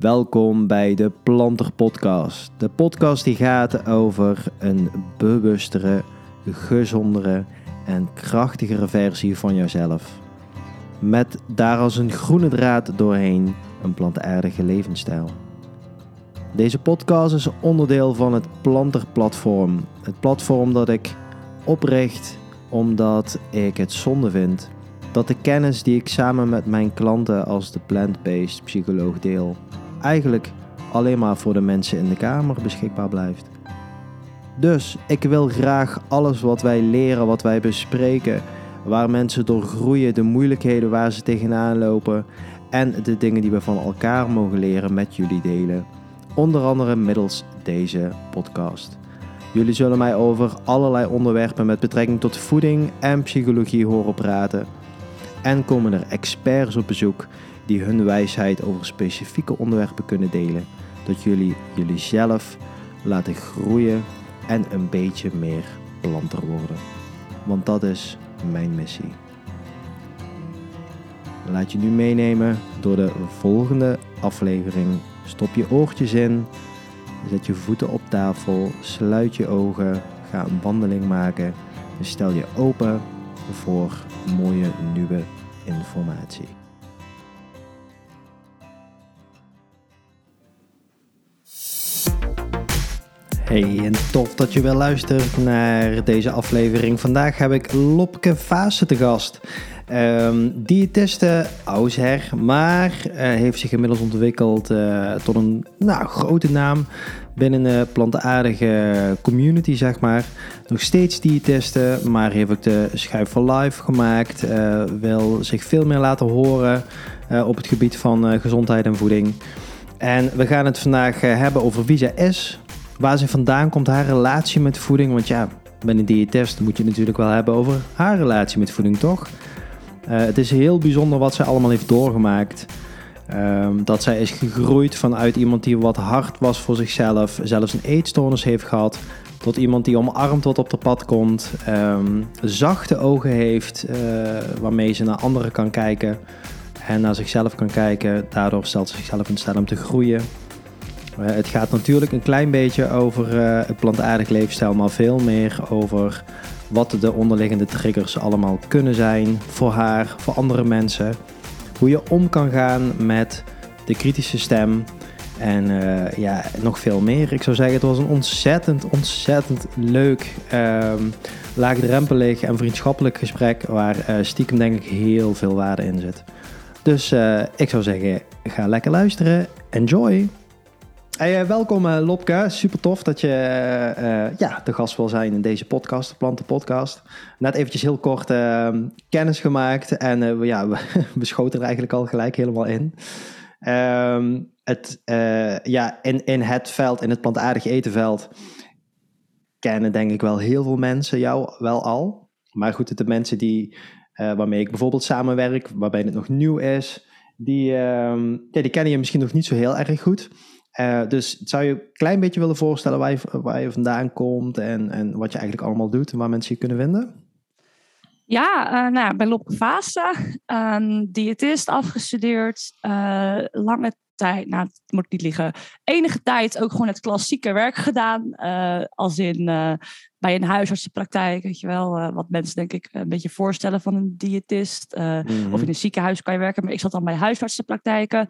Welkom bij de Planter Podcast. De podcast die gaat over een bewustere, gezondere en krachtigere versie van jezelf. Met daar als een groene draad doorheen een plantaardige levensstijl. Deze podcast is onderdeel van het Planter Platform. Het platform dat ik opricht omdat ik het zonde vind dat de kennis die ik samen met mijn klanten als de plant-based psycholoog deel, eigenlijk alleen maar voor de mensen in de kamer beschikbaar blijft. Dus ik wil graag alles wat wij leren, wat wij bespreken, waar mensen door groeien, de moeilijkheden waar ze tegenaan lopen en de dingen die we van elkaar mogen leren met jullie delen. Onder andere middels deze podcast. Jullie zullen mij over allerlei onderwerpen met betrekking tot voeding en psychologie horen praten. En komen er experts op bezoek die hun wijsheid over specifieke onderwerpen kunnen delen, dat jullie jullie zelf laten groeien en een beetje meer planter worden. Want dat is mijn missie. Laat je nu meenemen door de volgende aflevering. Stop je oortjes in, zet je voeten op tafel, sluit je ogen, ga een wandeling maken en stel je open voor mooie nieuwe informatie. Hey, en tof dat je weer luistert naar deze aflevering. Vandaag heb ik Lopke Vaassen te gast. Um, diëtiste, oudsher, maar uh, heeft zich inmiddels ontwikkeld uh, tot een nou, grote naam binnen de plantaardige community, zeg maar. Nog steeds diëtiste, maar heeft ook de Schuif for Life gemaakt. Uh, wil zich veel meer laten horen op het gebied van gezondheid en voeding. En we gaan het vandaag hebben over zij is, waar ze vandaan komt, haar relatie met voeding. Want ja, bij een diëtist moet je natuurlijk wel hebben over haar relatie met voeding, toch? Uh, het is heel bijzonder wat zij allemaal heeft doorgemaakt. Um, dat zij is gegroeid vanuit iemand die wat hard was voor zichzelf, zelfs een eetstoornis heeft gehad, tot iemand die omarmd wat op de pad komt, um, zachte ogen heeft, uh, waarmee ze naar anderen kan kijken en naar zichzelf kan kijken. Daardoor stelt ze zichzelf in staat om te groeien. Uh, het gaat natuurlijk een klein beetje over het plantaardig leefstijl, maar veel meer over wat de onderliggende triggers allemaal kunnen zijn voor haar, voor andere mensen. Hoe je om kan gaan met de kritische stem. En uh, ja, nog veel meer. Ik zou zeggen, het was een ontzettend, ontzettend leuk, uh, laagdrempelig en vriendschappelijk gesprek. Waar stiekem denk ik heel veel waarde in zit. Dus ik zou zeggen, ga lekker luisteren. Enjoy! Hey, uh, welkom uh, Lopke, super tof dat je uh, ja, de gast wil zijn in deze podcast, de Planten Podcast. Net eventjes heel kort ehm, kennis gemaakt en ja, we, we, schoten er eigenlijk al gelijk helemaal in. Ehm, het, ja, in, in het veld, in het plantaardig etenveld, kennen denk ik wel heel veel mensen jou wel al. Maar goed, de mensen die, waarmee ik bijvoorbeeld samenwerk, waarbij het nog nieuw is, die, ehm, ja, die kennen je misschien nog niet zo heel erg goed. Uh, dus zou je een klein beetje willen voorstellen waar je, waar je vandaan komt en, en wat je eigenlijk allemaal doet en waar mensen je kunnen vinden? Ja, uh, nou, ik ben Lopke diëtist, afgestudeerd, uh, lange tijd, nou, het moet niet liggen, enige tijd ook gewoon het klassieke werk gedaan. als in bij een huisartsenpraktijk, weet je wel, wat mensen denk ik een beetje voorstellen van een diëtist. Mm -hmm. Of in een ziekenhuis kan je werken, maar ik zat dan bij huisartsenpraktijken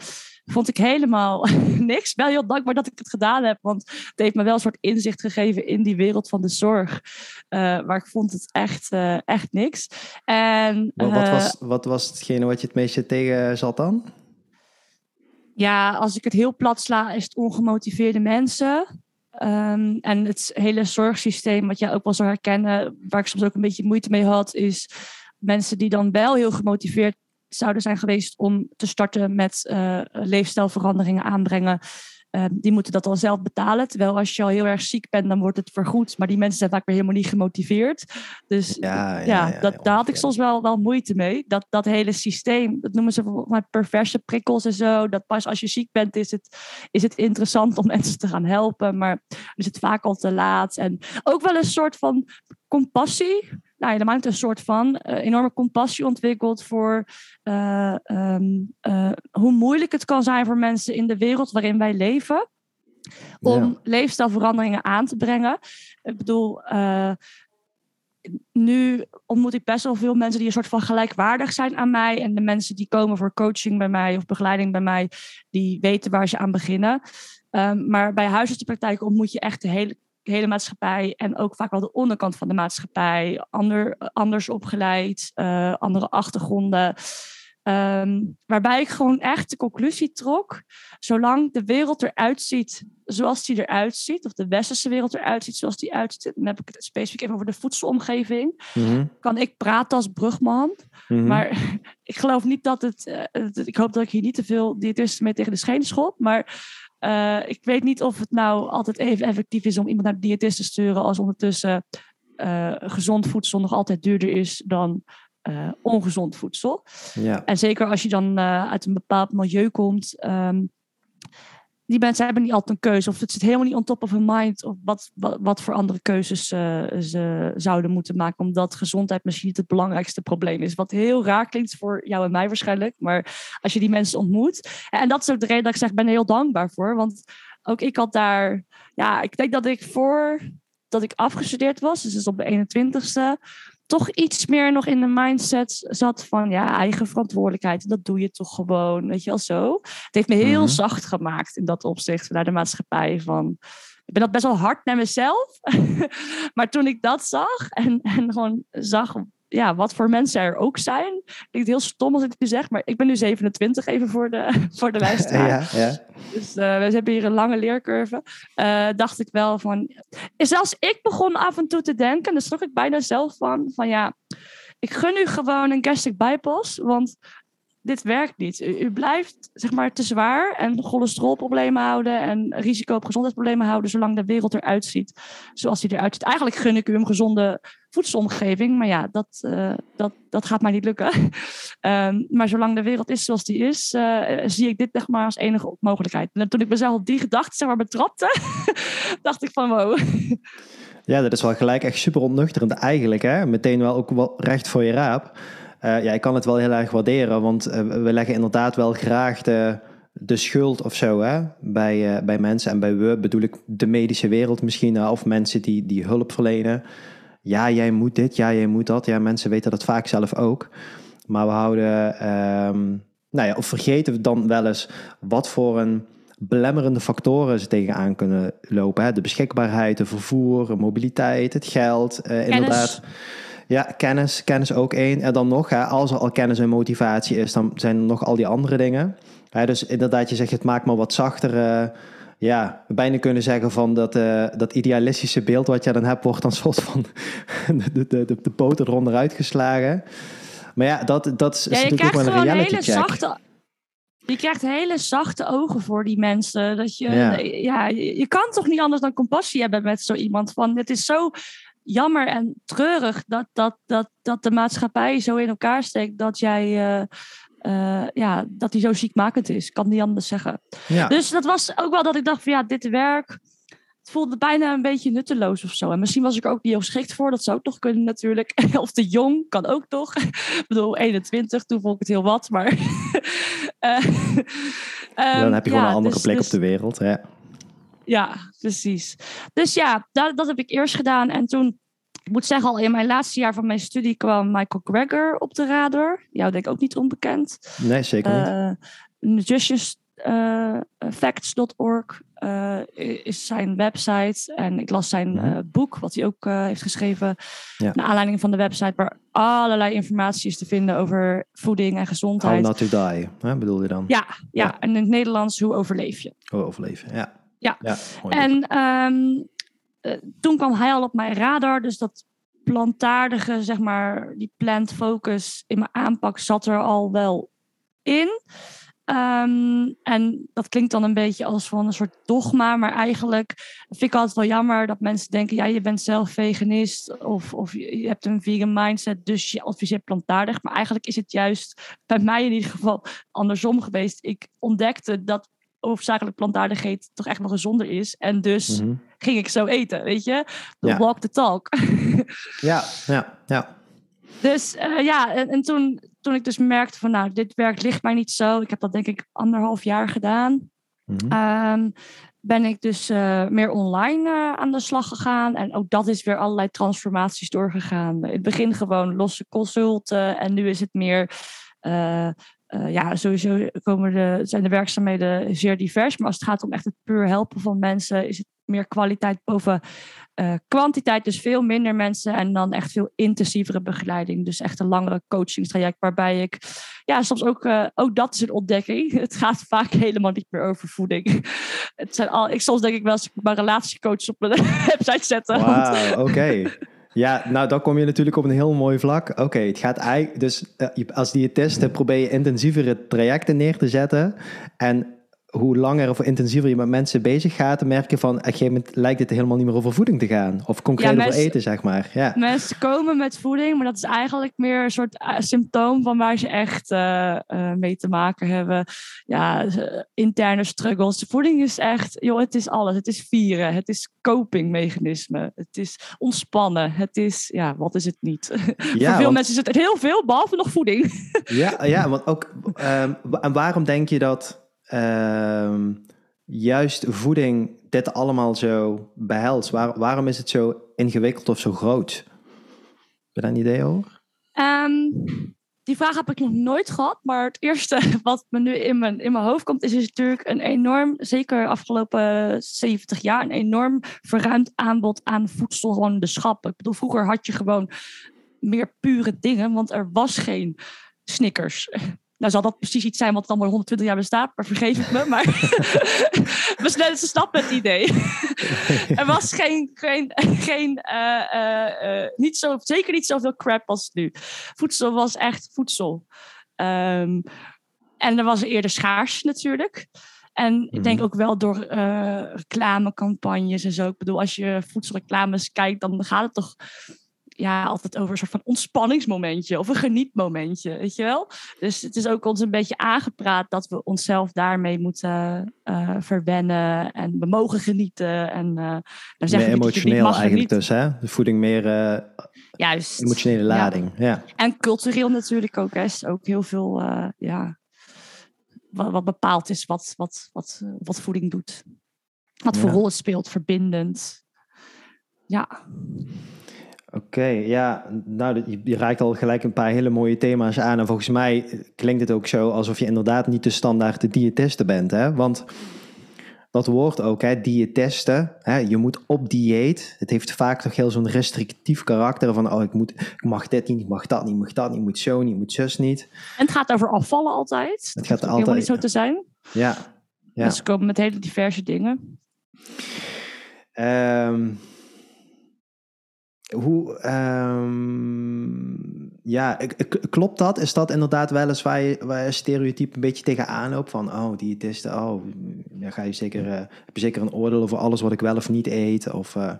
vond ik helemaal niks. Wel heel dankbaar dat ik het gedaan heb, want het heeft me wel een soort inzicht gegeven in die wereld van de zorg. Uh, maar ik vond het echt, uh, echt niks. En, uh, wat, was, wat was hetgene wat je het meeste tegen zat dan? Ja, als ik het heel plat sla, is het ongemotiveerde mensen. Um, en het hele zorgsysteem, wat jij ook wel zou herkennen, waar ik soms ook een beetje moeite mee had, is mensen die dan wel heel gemotiveerd zouden zijn geweest om te starten met uh, leefstijlveranderingen aanbrengen. Uh, die moeten dat al zelf betalen. Terwijl als je al heel erg ziek bent, dan wordt het vergoed. Maar die mensen zijn vaak weer helemaal niet gemotiveerd. Dus ja, ja, ja, dat, daar had ik soms wel, wel moeite mee. Dat, dat hele systeem, dat noemen ze bijvoorbeeld perverse prikkels en zo. Dat pas als je ziek bent, is het, is het interessant om mensen te gaan helpen. Maar is het vaak al te laat. En ook wel een soort van compassie nou, helemaal niet een soort van uh, enorme compassie ontwikkeld voor uh, um, uh, hoe moeilijk het kan zijn voor mensen in de wereld waarin wij leven. Om ja. leefstijlveranderingen aan te brengen. Ik bedoel, nu ontmoet ik best wel veel mensen die een soort van gelijkwaardig zijn aan mij. En de mensen die komen voor coaching bij mij of begeleiding bij mij, die weten waar ze aan beginnen. Um, maar bij huisartsenpraktijk ontmoet je echt de hele, hele maatschappij en ook vaak wel de onderkant van de maatschappij. Ander, anders opgeleid, uh, andere achtergronden. Um, waarbij ik gewoon echt de conclusie trok, zolang de wereld eruit ziet zoals die eruit ziet, of de westerse wereld eruit ziet zoals die uitziet, dan heb ik het specifiek even over de voedselomgeving, mm -hmm. kan ik praten als brugman. Mm -hmm. Maar ik geloof niet dat het, uh, ik hoop dat ik hier niet te veel diëtisten mee tegen de schenen schop, maar uh, ik weet niet of het nou altijd even effectief is om iemand naar de diëtist te sturen als ondertussen uh, gezond voedsel nog altijd duurder is dan uh, ongezond voedsel. Ja. En zeker als je dan uit een bepaald milieu komt. Um, die mensen hebben niet altijd een keuze. Of het zit helemaal niet on top of hun mind. Of wat, wat, wat voor andere keuzes uh, ze zouden moeten maken. Omdat gezondheid misschien niet het belangrijkste probleem is. Wat heel raar klinkt voor jou en mij waarschijnlijk. Maar als je die mensen ontmoet. En dat is ook de reden dat ik zeg, ben er heel dankbaar voor. Want ook ik had daar... Ja, ik denk dat ik voor dat ik afgestudeerd was. Dus, dus op de 21ste toch iets meer nog in de mindset zat van ja, eigen verantwoordelijkheid. Dat doe je toch gewoon, weet je wel zo. Het heeft me heel mm-hmm. zacht gemaakt in dat opzicht naar de maatschappij. Van, ik ben dat best wel hard naar mezelf. maar toen ik dat zag en, en gewoon zag ja, wat voor mensen er ook zijn. Klinkt heel stom als ik het nu zeg, maar ik ben nu 27 even voor de, voor de luisteraar. ja, ja. Dus uh, we hebben hier een lange leercurve. Uh, dacht ik wel van... Zelfs ik begon af en toe te denken, daar schrok ik bijna zelf van, van ja, ik gun u gewoon een gastric bypass, want dit werkt niet. U, blijft zeg maar te zwaar en cholesterolproblemen houden en risico op gezondheidsproblemen houden zolang de wereld eruit ziet zoals die eruit ziet. Eigenlijk gun ik u een gezonde voedselomgeving, maar ja, dat, uh, dat, dat gaat maar niet lukken. um, maar zolang de wereld is zoals die is, uh, zie ik dit zeg maar als enige mogelijkheid. En toen ik mezelf op die gedachte zeg maar betrapte, dacht ik van wow. Ja, dat is wel gelijk echt super ontnuchterend eigenlijk. Hè? Meteen wel ook wel recht voor je raap. Uh, ja, ik kan het wel heel erg waarderen, want uh, we leggen inderdaad wel graag de, de schuld of zo hè, bij, uh, bij mensen. En bij we bedoel ik de medische wereld misschien, of mensen die, die hulp verlenen. Ja, jij moet dit, ja, jij moet dat. Ja, mensen weten dat vaak zelf ook. Maar we houden, um, nou ja, of vergeten we dan wel eens wat voor een belemmerende factoren ze tegenaan kunnen lopen. Hè? De beschikbaarheid, de vervoer, mobiliteit, het geld, inderdaad. Ja, kennis, kennis ook één. En dan nog, hè, als er al kennis en motivatie is, dan zijn er nog al die andere dingen. Hè, dus inderdaad, je zegt het maakt me wat zachter. Uh, ja, bijna kunnen zeggen van dat, uh, dat idealistische beeld wat je dan hebt, wordt dan soort van de, de, de, de poten eronder uitgeslagen. Maar ja, dat, dat is ja, natuurlijk ook wel een reality hele check. Zachte, je krijgt hele zachte ogen voor die mensen. Dat je, ja. ja. je, je kan toch niet anders dan compassie hebben met zo iemand. Van, het is zo jammer en treurig dat, dat, dat, dat de maatschappij zo in elkaar steekt dat jij. Uh, uh, ja, dat hij zo ziekmakend is. Kan niet anders zeggen. Ja. Dus dat was ook wel dat ik dacht van ja, dit werk. Het voelde bijna een beetje nutteloos of zo. En misschien was ik er ook niet geschikt voor. Dat zou ook toch kunnen natuurlijk. of te jong, kan ook toch. ik bedoel, 21, toen vond ik het heel wat. Maar uh, ja, dan heb je gewoon ja, een andere dus, plek dus, op de wereld. Ja. Ja, precies. Dus ja, dat, dat heb ik eerst gedaan. En toen, ik moet zeggen, al in mijn laatste jaar van mijn studie kwam Michael Greger op de radar. Jou denk ik ook niet onbekend. Nee, zeker niet. Uh, uh, is zijn website. En ik las zijn uh, boek, wat hij ook heeft geschreven. Ja. Naar aanleiding van de website, waar allerlei informatie is te vinden over voeding en gezondheid. How not to die, hè, bedoel je dan? Ja, ja, ja, en in het Nederlands, hoe overleef je? Hoe overleef je, ja. Ja, ja en um, uh, toen kwam hij al op mijn radar, dus dat plantaardige, zeg maar, die plant focus in mijn aanpak zat er al wel in. Um, en dat klinkt dan een beetje als van een soort dogma, maar eigenlijk vind ik altijd wel jammer dat mensen denken, ja, je bent zelf veganist of, of je hebt een vegan mindset, dus je adviseert plantaardig. Maar eigenlijk is het juist bij mij in ieder geval andersom geweest. Ik ontdekte dat hoofdzakelijk plantaardig eten toch echt wel gezonder is. En dus Mhm. ging ik zo eten, weet je? De Ja. walk the talk. Ja, ja, ja. Dus eh, ja, en, en toen, toen ik dus merkte van nou, dit werk ligt mij niet zo. Ik heb dat denk ik anderhalf jaar gedaan. Mhm. Ehm, ben ik dus eh, meer online eh, aan de slag gegaan. En ook dat is weer allerlei transformaties doorgegaan. In het begin gewoon losse consulten. En nu is het meer... eh, ja, sowieso komen de, zijn de werkzaamheden zeer divers. Maar als het gaat om echt het puur helpen van mensen... is het meer kwaliteit boven eh, kwantiteit. Dus veel minder mensen en dan echt veel intensievere begeleiding. Dus echt een langere coachingstraject waarbij ik... Ja, soms ook, eh, ook dat is een ontdekking. Het gaat vaak helemaal niet meer over voeding. Het zijn al, ik soms denk ik wel eens ik mijn relatiecoach op mijn website zetten. Wauw, oké. Ja, nou dan kom je natuurlijk op een heel mooi vlak. Oké, het gaat eigenlijk... Dus eh, als diëtiste probeer je intensievere trajecten neer te zetten. En hoe langer of intensiever je met mensen bezig gaat... dan merk je van... op een gegeven moment lijkt het helemaal niet meer over voeding te gaan. Of concreet Ja, over eten, zeg maar. Ja. Mensen komen met voeding, maar dat is eigenlijk meer een soort eh, symptoom van waar ze echt eh, eh, mee te maken hebben. Ja, interne struggles. Voeding is echt, joh, het is alles. Het is vieren, het is copingmechanisme, het is ontspannen, het is, ja, wat is het niet? Ja, Voor veel want- mensen is het heel veel, behalve nog voeding. Ja, ja want ook. ehm, en waarom denk je dat juist voeding dit allemaal zo behelst? Waar, waarom is het zo ingewikkeld of zo groot? Heb je daar een idee over? Ehm, die vraag heb ik nog nooit gehad. Maar het eerste wat me nu in mijn, in mijn hoofd komt, is, is natuurlijk een enorm, zeker afgelopen 70 jaar, een enorm verruimd aanbod aan voedsel gewoon de schappen. Ik bedoel, vroeger had je gewoon meer pure dingen, want er was geen Snickers. Nou zal dat precies iets zijn wat dan maar 120 jaar bestaat, maar vergeef het me. Maar we snel ze snappen het idee. er was geen, geen, geen eh, eh, eh, niet zo, zeker niet zoveel crap als nu. Voedsel was echt voedsel. Ehm, en er was eerder schaars natuurlijk. En ik denk Mhm. ook wel door reclamecampagnes en zo. Ik bedoel, als je voedselreclames kijkt, dan gaat het toch ja, altijd over een soort van ontspanningsmomentje of een genietmomentje, weet je wel? Dus het is ook ons een beetje aangepraat dat we onszelf daarmee moeten eh, verwennen en we mogen genieten. En uh, dan Meer zeggen we dat je niet emotioneel eigenlijk dus, hè? De voeding meer eh, Juist. emotionele lading. Ja. En cultureel natuurlijk ook. Hè. Is ook heel veel eh, ja, wat, wat bepaald is wat, wat, wat, eh, wat voeding doet. Wat voor Ja. rol het speelt, verbindend. Ja, Oké, ja, nou, je, raakt al gelijk een paar hele mooie thema's aan. En volgens mij klinkt het ook zo alsof je inderdaad niet de standaard diëtiste bent, hè? Want dat woord ook, hè, diëtiste, hè, je moet op dieet. Het heeft vaak toch heel zo'n restrictief karakter van, oh, ik, moet, ik mag dit niet, ik mag dat niet, ik mag dat niet, ik moet zo niet, ik moet zus niet. en het gaat over afvallen altijd. Het gaat ook helemaal altijd- niet zo te zijn. Ja, ja. Dus ze komen met hele diverse dingen. Ehm, hoe, ehm, ja, klopt dat? Is dat inderdaad wel eens waar je, waar je stereotype een beetje tegenaan loopt? Van, oh, diëtisten, oh, dan ga je zeker, eh, heb je zeker een oordeel over alles wat ik wel of niet eet? Of, eh,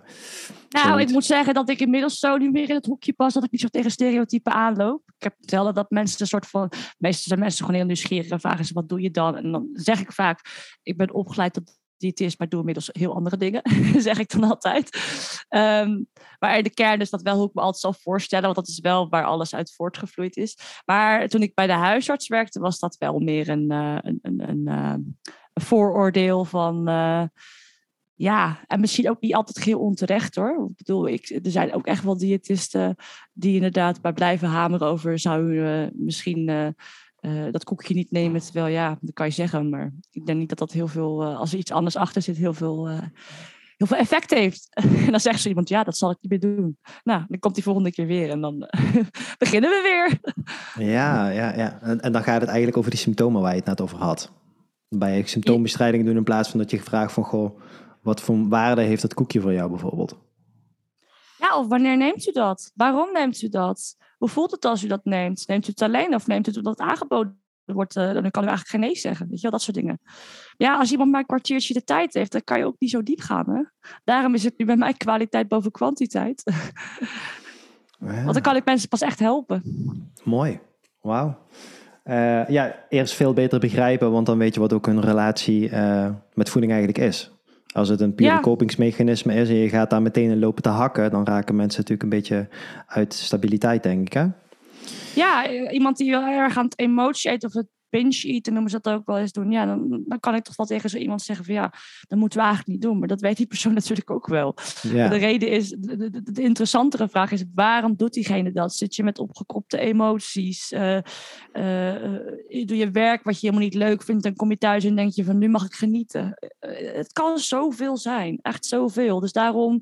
Nou, zoiets? ik moet zeggen dat ik inmiddels zo niet meer in het hoekje pas dat ik niet zo tegen stereotypen aanloop. Ik heb zelden dat mensen een soort van. Meestal zijn mensen gewoon heel nieuwsgierig en vragen ze: wat doe je dan? En dan zeg ik vaak: ik ben opgeleid tot diëtist, maar doe inmiddels heel andere dingen. zeg ik dan altijd. Ehm, maar de kern is dat wel hoe ik me altijd zal voorstellen, want dat is wel waar alles uit voortgevloeid is. Maar toen ik bij de huisarts werkte, was dat wel meer een, eh, een, een, een, eh, een vooroordeel van. eh, ja, en misschien ook niet altijd heel onterecht hoor. Ik bedoel, ik, er zijn ook echt wel diëtisten die inderdaad bij blijven hameren over zou je misschien eh, dat koekje niet nemen. Terwijl ja, dat kan je zeggen, maar ik denk niet dat dat heel veel, eh, als er iets anders achter zit, heel veel, eh, heel veel effect heeft. en dan zegt zo iemand, ja, dat zal ik niet meer doen. Nou, dan komt die volgende keer weer en dan beginnen we weer. Ja, ja, ja. En, dan gaat het eigenlijk over die symptomen waar je het net over had. Bij symptoombestrijding doen in plaats van dat je vraagt van, goh, wat voor waarde heeft dat koekje voor jou bijvoorbeeld? Ja, of wanneer neemt u dat? Waarom neemt u dat? Hoe voelt het als u dat neemt? Neemt u het alleen of neemt u het omdat het aangeboden wordt? eh, dan kan u eigenlijk geen nee zeggen. Weet je wel, dat soort dingen. Ja, als iemand maar een kwartiertje de tijd heeft, dan kan je ook niet zo diep gaan. Hè? Daarom is het nu bij mij kwaliteit boven kwantiteit. Ja. Want dan kan ik mensen pas echt helpen. Mooi. Wauw. eh, ja, eerst veel beter begrijpen, want dan weet je wat ook een relatie uh, met voeding eigenlijk is. Als het een pure ja. kopingsmechanisme is en je gaat daar meteen in lopen te hakken, dan raken mensen natuurlijk een beetje uit stabiliteit, denk ik. Hè? Ja, iemand die heel erg aan het emotie eet of het binge eten noemen ze dat ook wel eens doen. Ja, dan, dan kan ik toch wel tegen zo iemand zeggen van ja, dat moeten we eigenlijk niet doen. Maar dat weet die persoon natuurlijk ook wel. Ja. De reden is, de, de, de, interessantere vraag is, waarom doet diegene dat? Zit je met opgekropte emoties? Uh, doe je werk wat je helemaal niet leuk vindt en kom je thuis en denk je van nu mag ik genieten. het kan zoveel zijn, echt zoveel. Dus daarom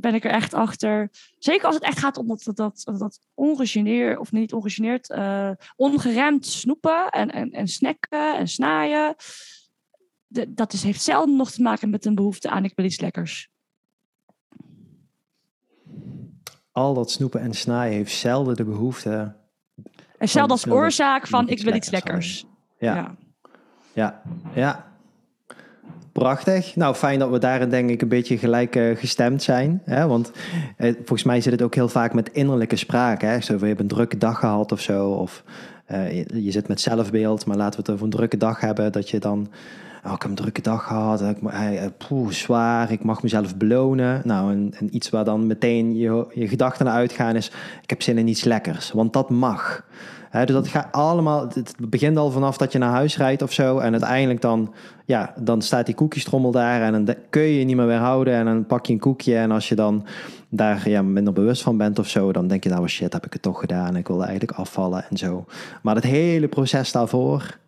ben ik er echt achter. Zeker als het echt gaat om dat, dat, dat, ongegeneerd, of niet ongegeneerd, uh, ongeremd snoepen en, en, en snacken en snaaien. De, dat is, heeft zelden nog te maken met een behoefte aan ik wil iets lekkers. Al dat snoepen en snaaien heeft zelden de behoefte. En zelden als oorzaak van ik wil iets lekkers. Ja. ja. ja. ja. Prachtig. Nou, fijn dat we daarin denk ik een beetje gelijk uh, gestemd zijn. Hè? Want eh, volgens mij zit het ook heel vaak met innerlijke spraak. Hè? Zo, je hebt een drukke dag gehad of zo. Of uh, je, zit met zelfbeeld. Maar laten we het over een drukke dag hebben. Dat je dan... Oh, ik heb een drukke dag gehad. Ik, zwaar. Ik mag mezelf belonen. Nou, en, en iets waar dan meteen je, je gedachten naar uitgaan is... Ik heb zin in iets lekkers. Want dat mag dus dat gaat allemaal, het begint al vanaf dat je naar huis rijdt of zo. En uiteindelijk dan, ja, dan staat die koekjestrommel daar en dan kun je je niet meer weerhouden. En dan pak je een koekje en als je dan daar ja, minder bewust van bent of zo, dan denk je nou, shit, heb ik het toch gedaan. Ik wilde eigenlijk afvallen en zo. Maar het hele proces daarvoor.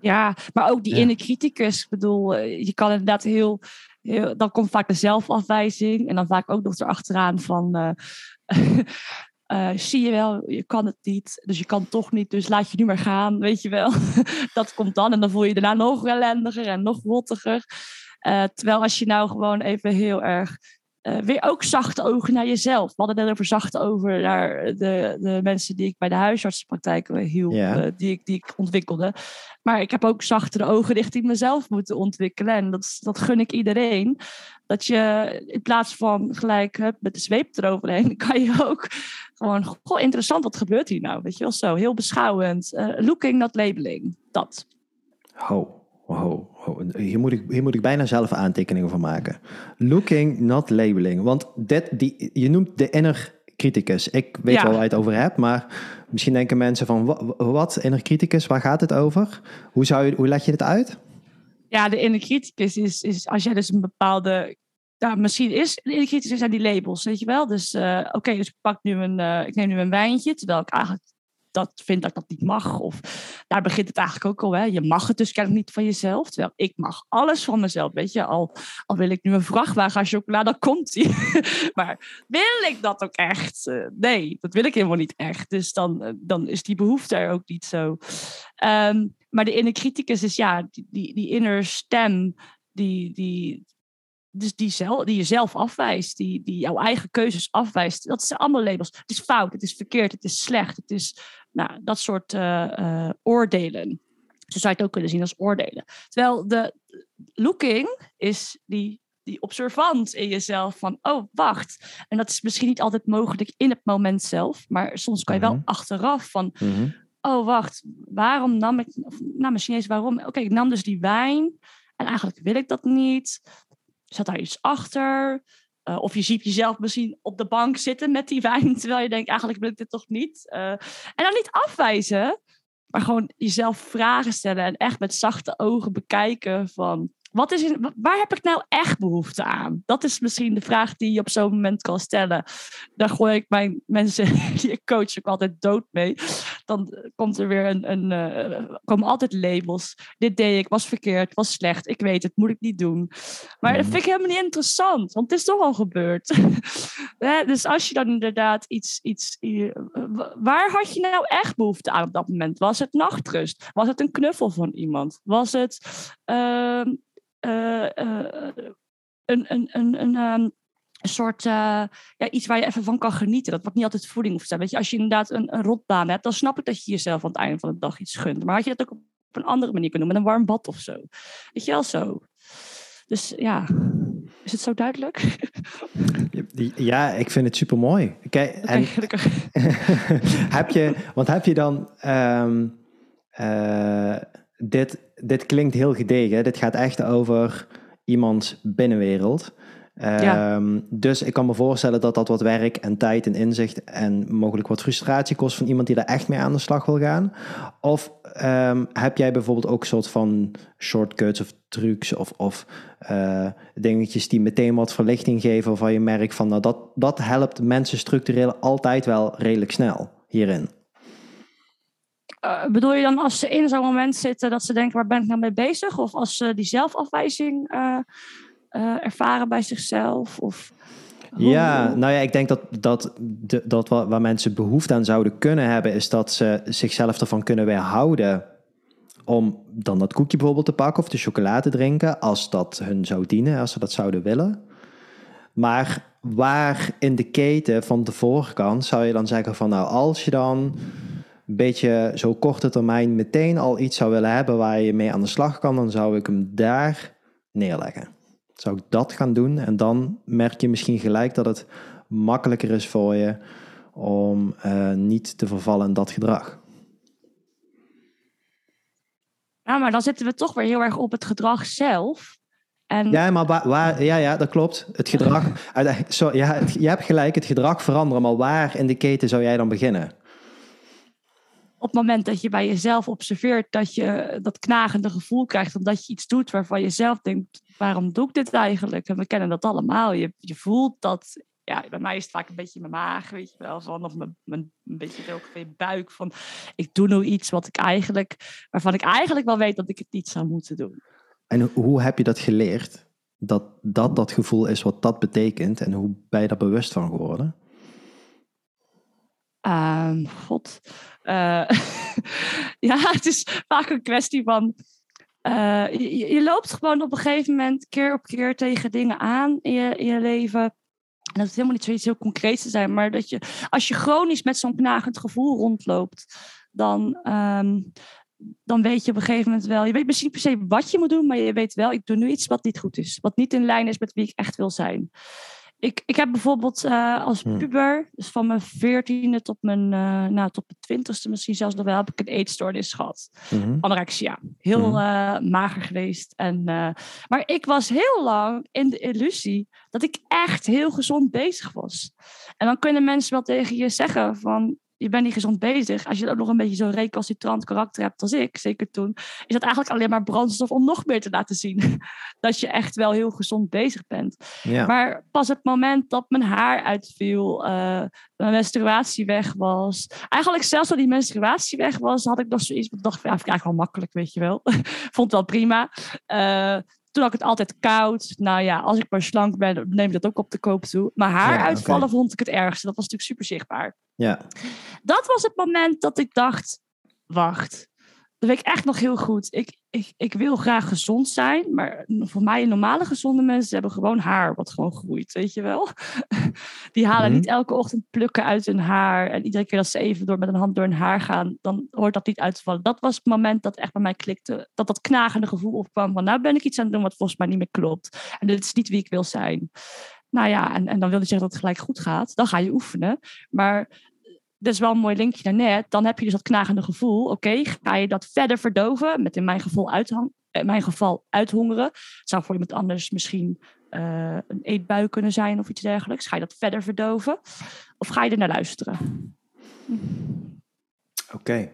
Ja, maar ook die ja. inner criticus. Ik bedoel, eh, je kan inderdaad heel, heel, dan komt vaak de zelfafwijzing en dan vaak ook nog erachteraan van... Uh, Uh, zie je wel, je kan het niet, dus je kan toch niet, dus laat je nu maar gaan, weet je wel. dat komt dan en dan voel je je daarna nog ellendiger en nog rottiger. Uh, terwijl als je nou gewoon even heel erg uh, weer ook zachte ogen naar jezelf. We hadden net over zachte ogen naar de, de mensen die ik bij de huisartsenpraktijk hielp, yeah. die, ik, die ik ontwikkelde. Maar ik heb ook zachtere ogen richting mezelf moeten ontwikkelen. En dat, dat gun ik iedereen. Dat je in plaats van gelijk hup, met de zweep eroverheen, kan je ook gewoon, goh, interessant, wat gebeurt hier nou? Weet je wel zo, heel beschouwend. Uh, looking, not labeling. Dat. Ho, ho. Hier, moet ik, hier moet ik bijna zelf aantekeningen van maken. Looking, not labeling. Want dit, die, je noemt de inner criticus. Ik weet wel waar je het over hebt, maar misschien denken mensen van wat, inner criticus, waar gaat het over? Hoe, zou je, hoe leg je dit uit? Ja, de inner criticus is, is als jij dus een bepaalde nou, misschien is inner criticus zijn die labels, weet je wel. Dus uh, oké, dus ik pak nu een, uh, ik neem nu een wijntje, terwijl ik eigenlijk dat vind dat ik dat niet mag. Of daar begint het eigenlijk ook al. Hè. Je mag het dus kennelijk niet van jezelf. Terwijl ik mag alles van mezelf. Weet je, al, al wil ik nu een vrachtwagen aan chocola, dan komt die. maar wil ik dat ook echt? Uh, nee, dat wil ik helemaal niet echt. Dus dan, uh, dan is die behoefte er ook niet zo. Um, maar de inner criticus is ja, die, die, die inner stem. Die, die, dus die, zelf, die jezelf afwijst, die, die jouw eigen keuzes afwijst. Dat zijn allemaal labels. Het is fout, het is verkeerd, het is slecht. Het is nou, dat soort uh, uh, oordelen. Zo zou je het ook kunnen zien als oordelen. Terwijl de looking is die, die observant in jezelf van, oh wacht. En dat is misschien niet altijd mogelijk in het moment zelf, maar soms kan je wel mm -hmm. achteraf van, mm -hmm. oh wacht, waarom nam ik, nou misschien eens waarom, oké, okay, ik nam dus die wijn en eigenlijk wil ik dat niet zat daar iets achter? Uh, of je ziet jezelf misschien op de bank zitten met die wijn, terwijl je denkt, eigenlijk wil ik dit toch niet. Uh, en dan niet afwijzen, maar gewoon jezelf vragen stellen en echt met zachte ogen bekijken van, wat is waar heb ik nou echt behoefte aan? Dat is misschien de vraag die je op zo'n moment kan stellen. Daar gooi ik mijn mensen die ik coach ook altijd dood mee. Dan komt er weer een, een uh, komen altijd labels. Dit deed ik, was verkeerd, was slecht. Ik weet het, moet ik niet doen. Maar dat mhm. vind ik helemaal niet interessant, want het is toch al gebeurd. dus als je dan inderdaad iets, iets. Waar had je nou echt behoefte aan op dat moment? Was het nachtrust? Was het een knuffel van iemand? Was het. Uh, uh, een, een, een, een, um, een soort uh, ja, iets waar je even van kan genieten. Dat wordt niet altijd voeding of zo. Weet je, als je inderdaad een, een rotbaan hebt, dan snap ik dat je jezelf aan het einde van de dag iets gunt. Maar had je dat ook op een andere manier kunnen doen, met een warm bad of zo. Weet je wel zo. Dus ja, is het zo duidelijk? Ja, ik vind het super mooi. Kijk, okay, heb je, want heb je dan. Um, eh, dit, dit klinkt heel gedegen. Dit gaat echt over iemands binnenwereld. Ja. Ehm, Dus ik kan me voorstellen dat dat wat werk en tijd en inzicht en mogelijk wat frustratie kost van iemand die daar echt mee aan de slag wil gaan. Of ehm, heb jij bijvoorbeeld ook een soort van shortcuts of trucs of, of eh, dingetjes die meteen wat verlichting geven waarvan je merkt van nou dat, dat helpt mensen structureel altijd wel redelijk snel hierin. Eh, bedoel je dan als ze in zo'n moment zitten dat ze denken, waar ben ik nou mee bezig? Of als ze die zelfafwijzing eh, eh, ervaren bij zichzelf? Of, hoe- Ja, nou ja, ik denk dat, dat, de, dat wa- waar mensen behoefte aan zouden kunnen hebben, is dat ze zichzelf ervan kunnen weerhouden om dan dat koekje bijvoorbeeld te pakken of de chocolade te drinken, als dat hun zou dienen, als ze dat zouden willen. Maar waar in de keten van de voorkant zou je dan zeggen van nou, als je dan een beetje zo korte termijn meteen al iets zou willen hebben waar je mee aan de slag kan, dan zou ik hem daar neerleggen. Zou ik dat gaan doen en dan merk je misschien gelijk dat het makkelijker is voor je om eh, niet te vervallen in dat gedrag. Ja, maar dan zitten we toch weer heel erg op het gedrag zelf. En Ja, maar waar, waar- ja, ja, dat klopt. Het gedrag, zo, ja, het- je hebt gelijk, het gedrag veranderen, maar waar in de keten zou jij dan beginnen? Op het moment dat je bij jezelf observeert dat je dat knagende gevoel krijgt omdat je iets doet waarvan je zelf denkt, waarom doe ik dit eigenlijk? En we kennen dat allemaal. Je, je voelt dat, ja, bij mij is het vaak een beetje in mijn maag, weet je wel, of mijn, mijn, een beetje ook in buik van, ik doe nu iets wat ik eigenlijk, waarvan ik eigenlijk wel weet dat ik het niet zou moeten doen. En ho- hoe heb je dat geleerd? Dat, dat dat gevoel is wat dat betekent en hoe ben je daar bewust van geworden? Ehm, God. Eh, ja, het is vaak een kwestie van. eh, je, loopt gewoon op een gegeven moment keer op keer tegen dingen aan in je, leven. En dat hoeft helemaal niet zoiets heel concreets te zijn, maar dat je, als je chronisch met zo'n knagend gevoel rondloopt, dan, ehm, dan weet je op een gegeven moment wel. Je weet misschien per se wat je moet doen, maar je weet wel, ik doe nu iets wat niet goed is. Wat niet in lijn is met wie ik echt wil zijn. Ik, ik heb bijvoorbeeld eh, als Hmm. puber, dus van mijn veertiende tot mijn, eh, nou, tot mijn twintigste misschien zelfs nog wel, heb ik een eetstoornis gehad. Mhm. Anorexia. Heel Mhm. eh, mager geweest. En, maar ik was heel lang in de illusie dat ik echt heel gezond bezig was. En dan kunnen mensen wel tegen je zeggen van... Je bent niet gezond bezig. Als je ook nog een beetje zo'n recalcitrant karakter hebt als ik, zeker toen, is dat eigenlijk alleen maar brandstof om nog meer te laten zien dat je echt wel heel gezond bezig bent. Ja. Maar pas het moment dat mijn haar uitviel, eh, mijn menstruatie weg was. Eigenlijk zelfs toen die menstruatie weg was, had ik nog zoiets. Ik dacht, van, ja, vind ik eigenlijk wel makkelijk, weet je wel. Vond het wel prima. Eh, toen had ik het altijd koud. Nou ja, als ik maar slank ben, neem ik dat ook op de koop toe. Maar haar Ja, uitvallen vond ik het ergste. Dat was natuurlijk super zichtbaar. ja. Dat was het moment dat ik dacht, wacht. Dat weet ik echt nog heel goed. Ik, ik, ik wil graag gezond zijn, maar voor mij normale gezonde mensen hebben gewoon haar wat gewoon groeit, weet je wel. Die halen Mhm. niet elke ochtend plukken uit hun haar en iedere keer dat ze even door met een hand door hun haar gaan, dan hoort dat niet uit te vallen. Dat was het moment dat echt bij mij klikte, dat dat knagende gevoel opkwam van nou ben ik iets aan het doen wat volgens mij niet meer klopt. En dit is niet wie ik wil zijn. Nou ja, en, en dan wil je zeggen dat het gelijk goed gaat. Dan ga je oefenen. Maar dat is wel een mooi linkje naar net. Dan heb je dus dat knagende gevoel. Oké, ga je dat verder verdoven? Met in mijn geval, uithang, in mijn geval uithongeren. Zou voor iemand anders misschien eh, een eetbui kunnen zijn of iets dergelijks. Ga je dat verder verdoven? Of ga je er naar luisteren? Oké.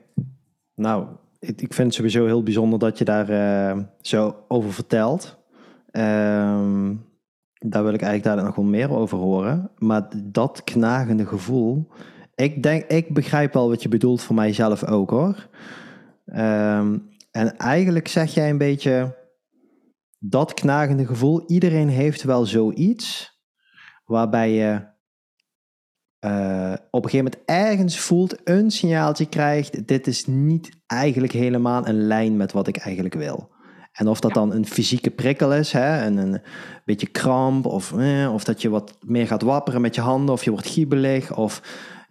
Nou, ik, ik vind het sowieso heel bijzonder dat je daar eh, zo over vertelt. Ehm, daar wil ik eigenlijk daar nog wel meer over horen. Maar dat knagende gevoel. Ik denk, ik begrijp wel wat je bedoelt voor mijzelf ook hoor. Ehm, en eigenlijk zeg jij een beetje dat knagende gevoel. Iedereen heeft wel zoiets waarbij je eh, op een gegeven moment ergens voelt, een signaaltje krijgt, dit is niet eigenlijk helemaal in lijn met wat ik eigenlijk wil. En of dat dan een fysieke prikkel is, hè, en een beetje kramp, of, eh, of dat je wat meer gaat wapperen met je handen, of je wordt giebelig, of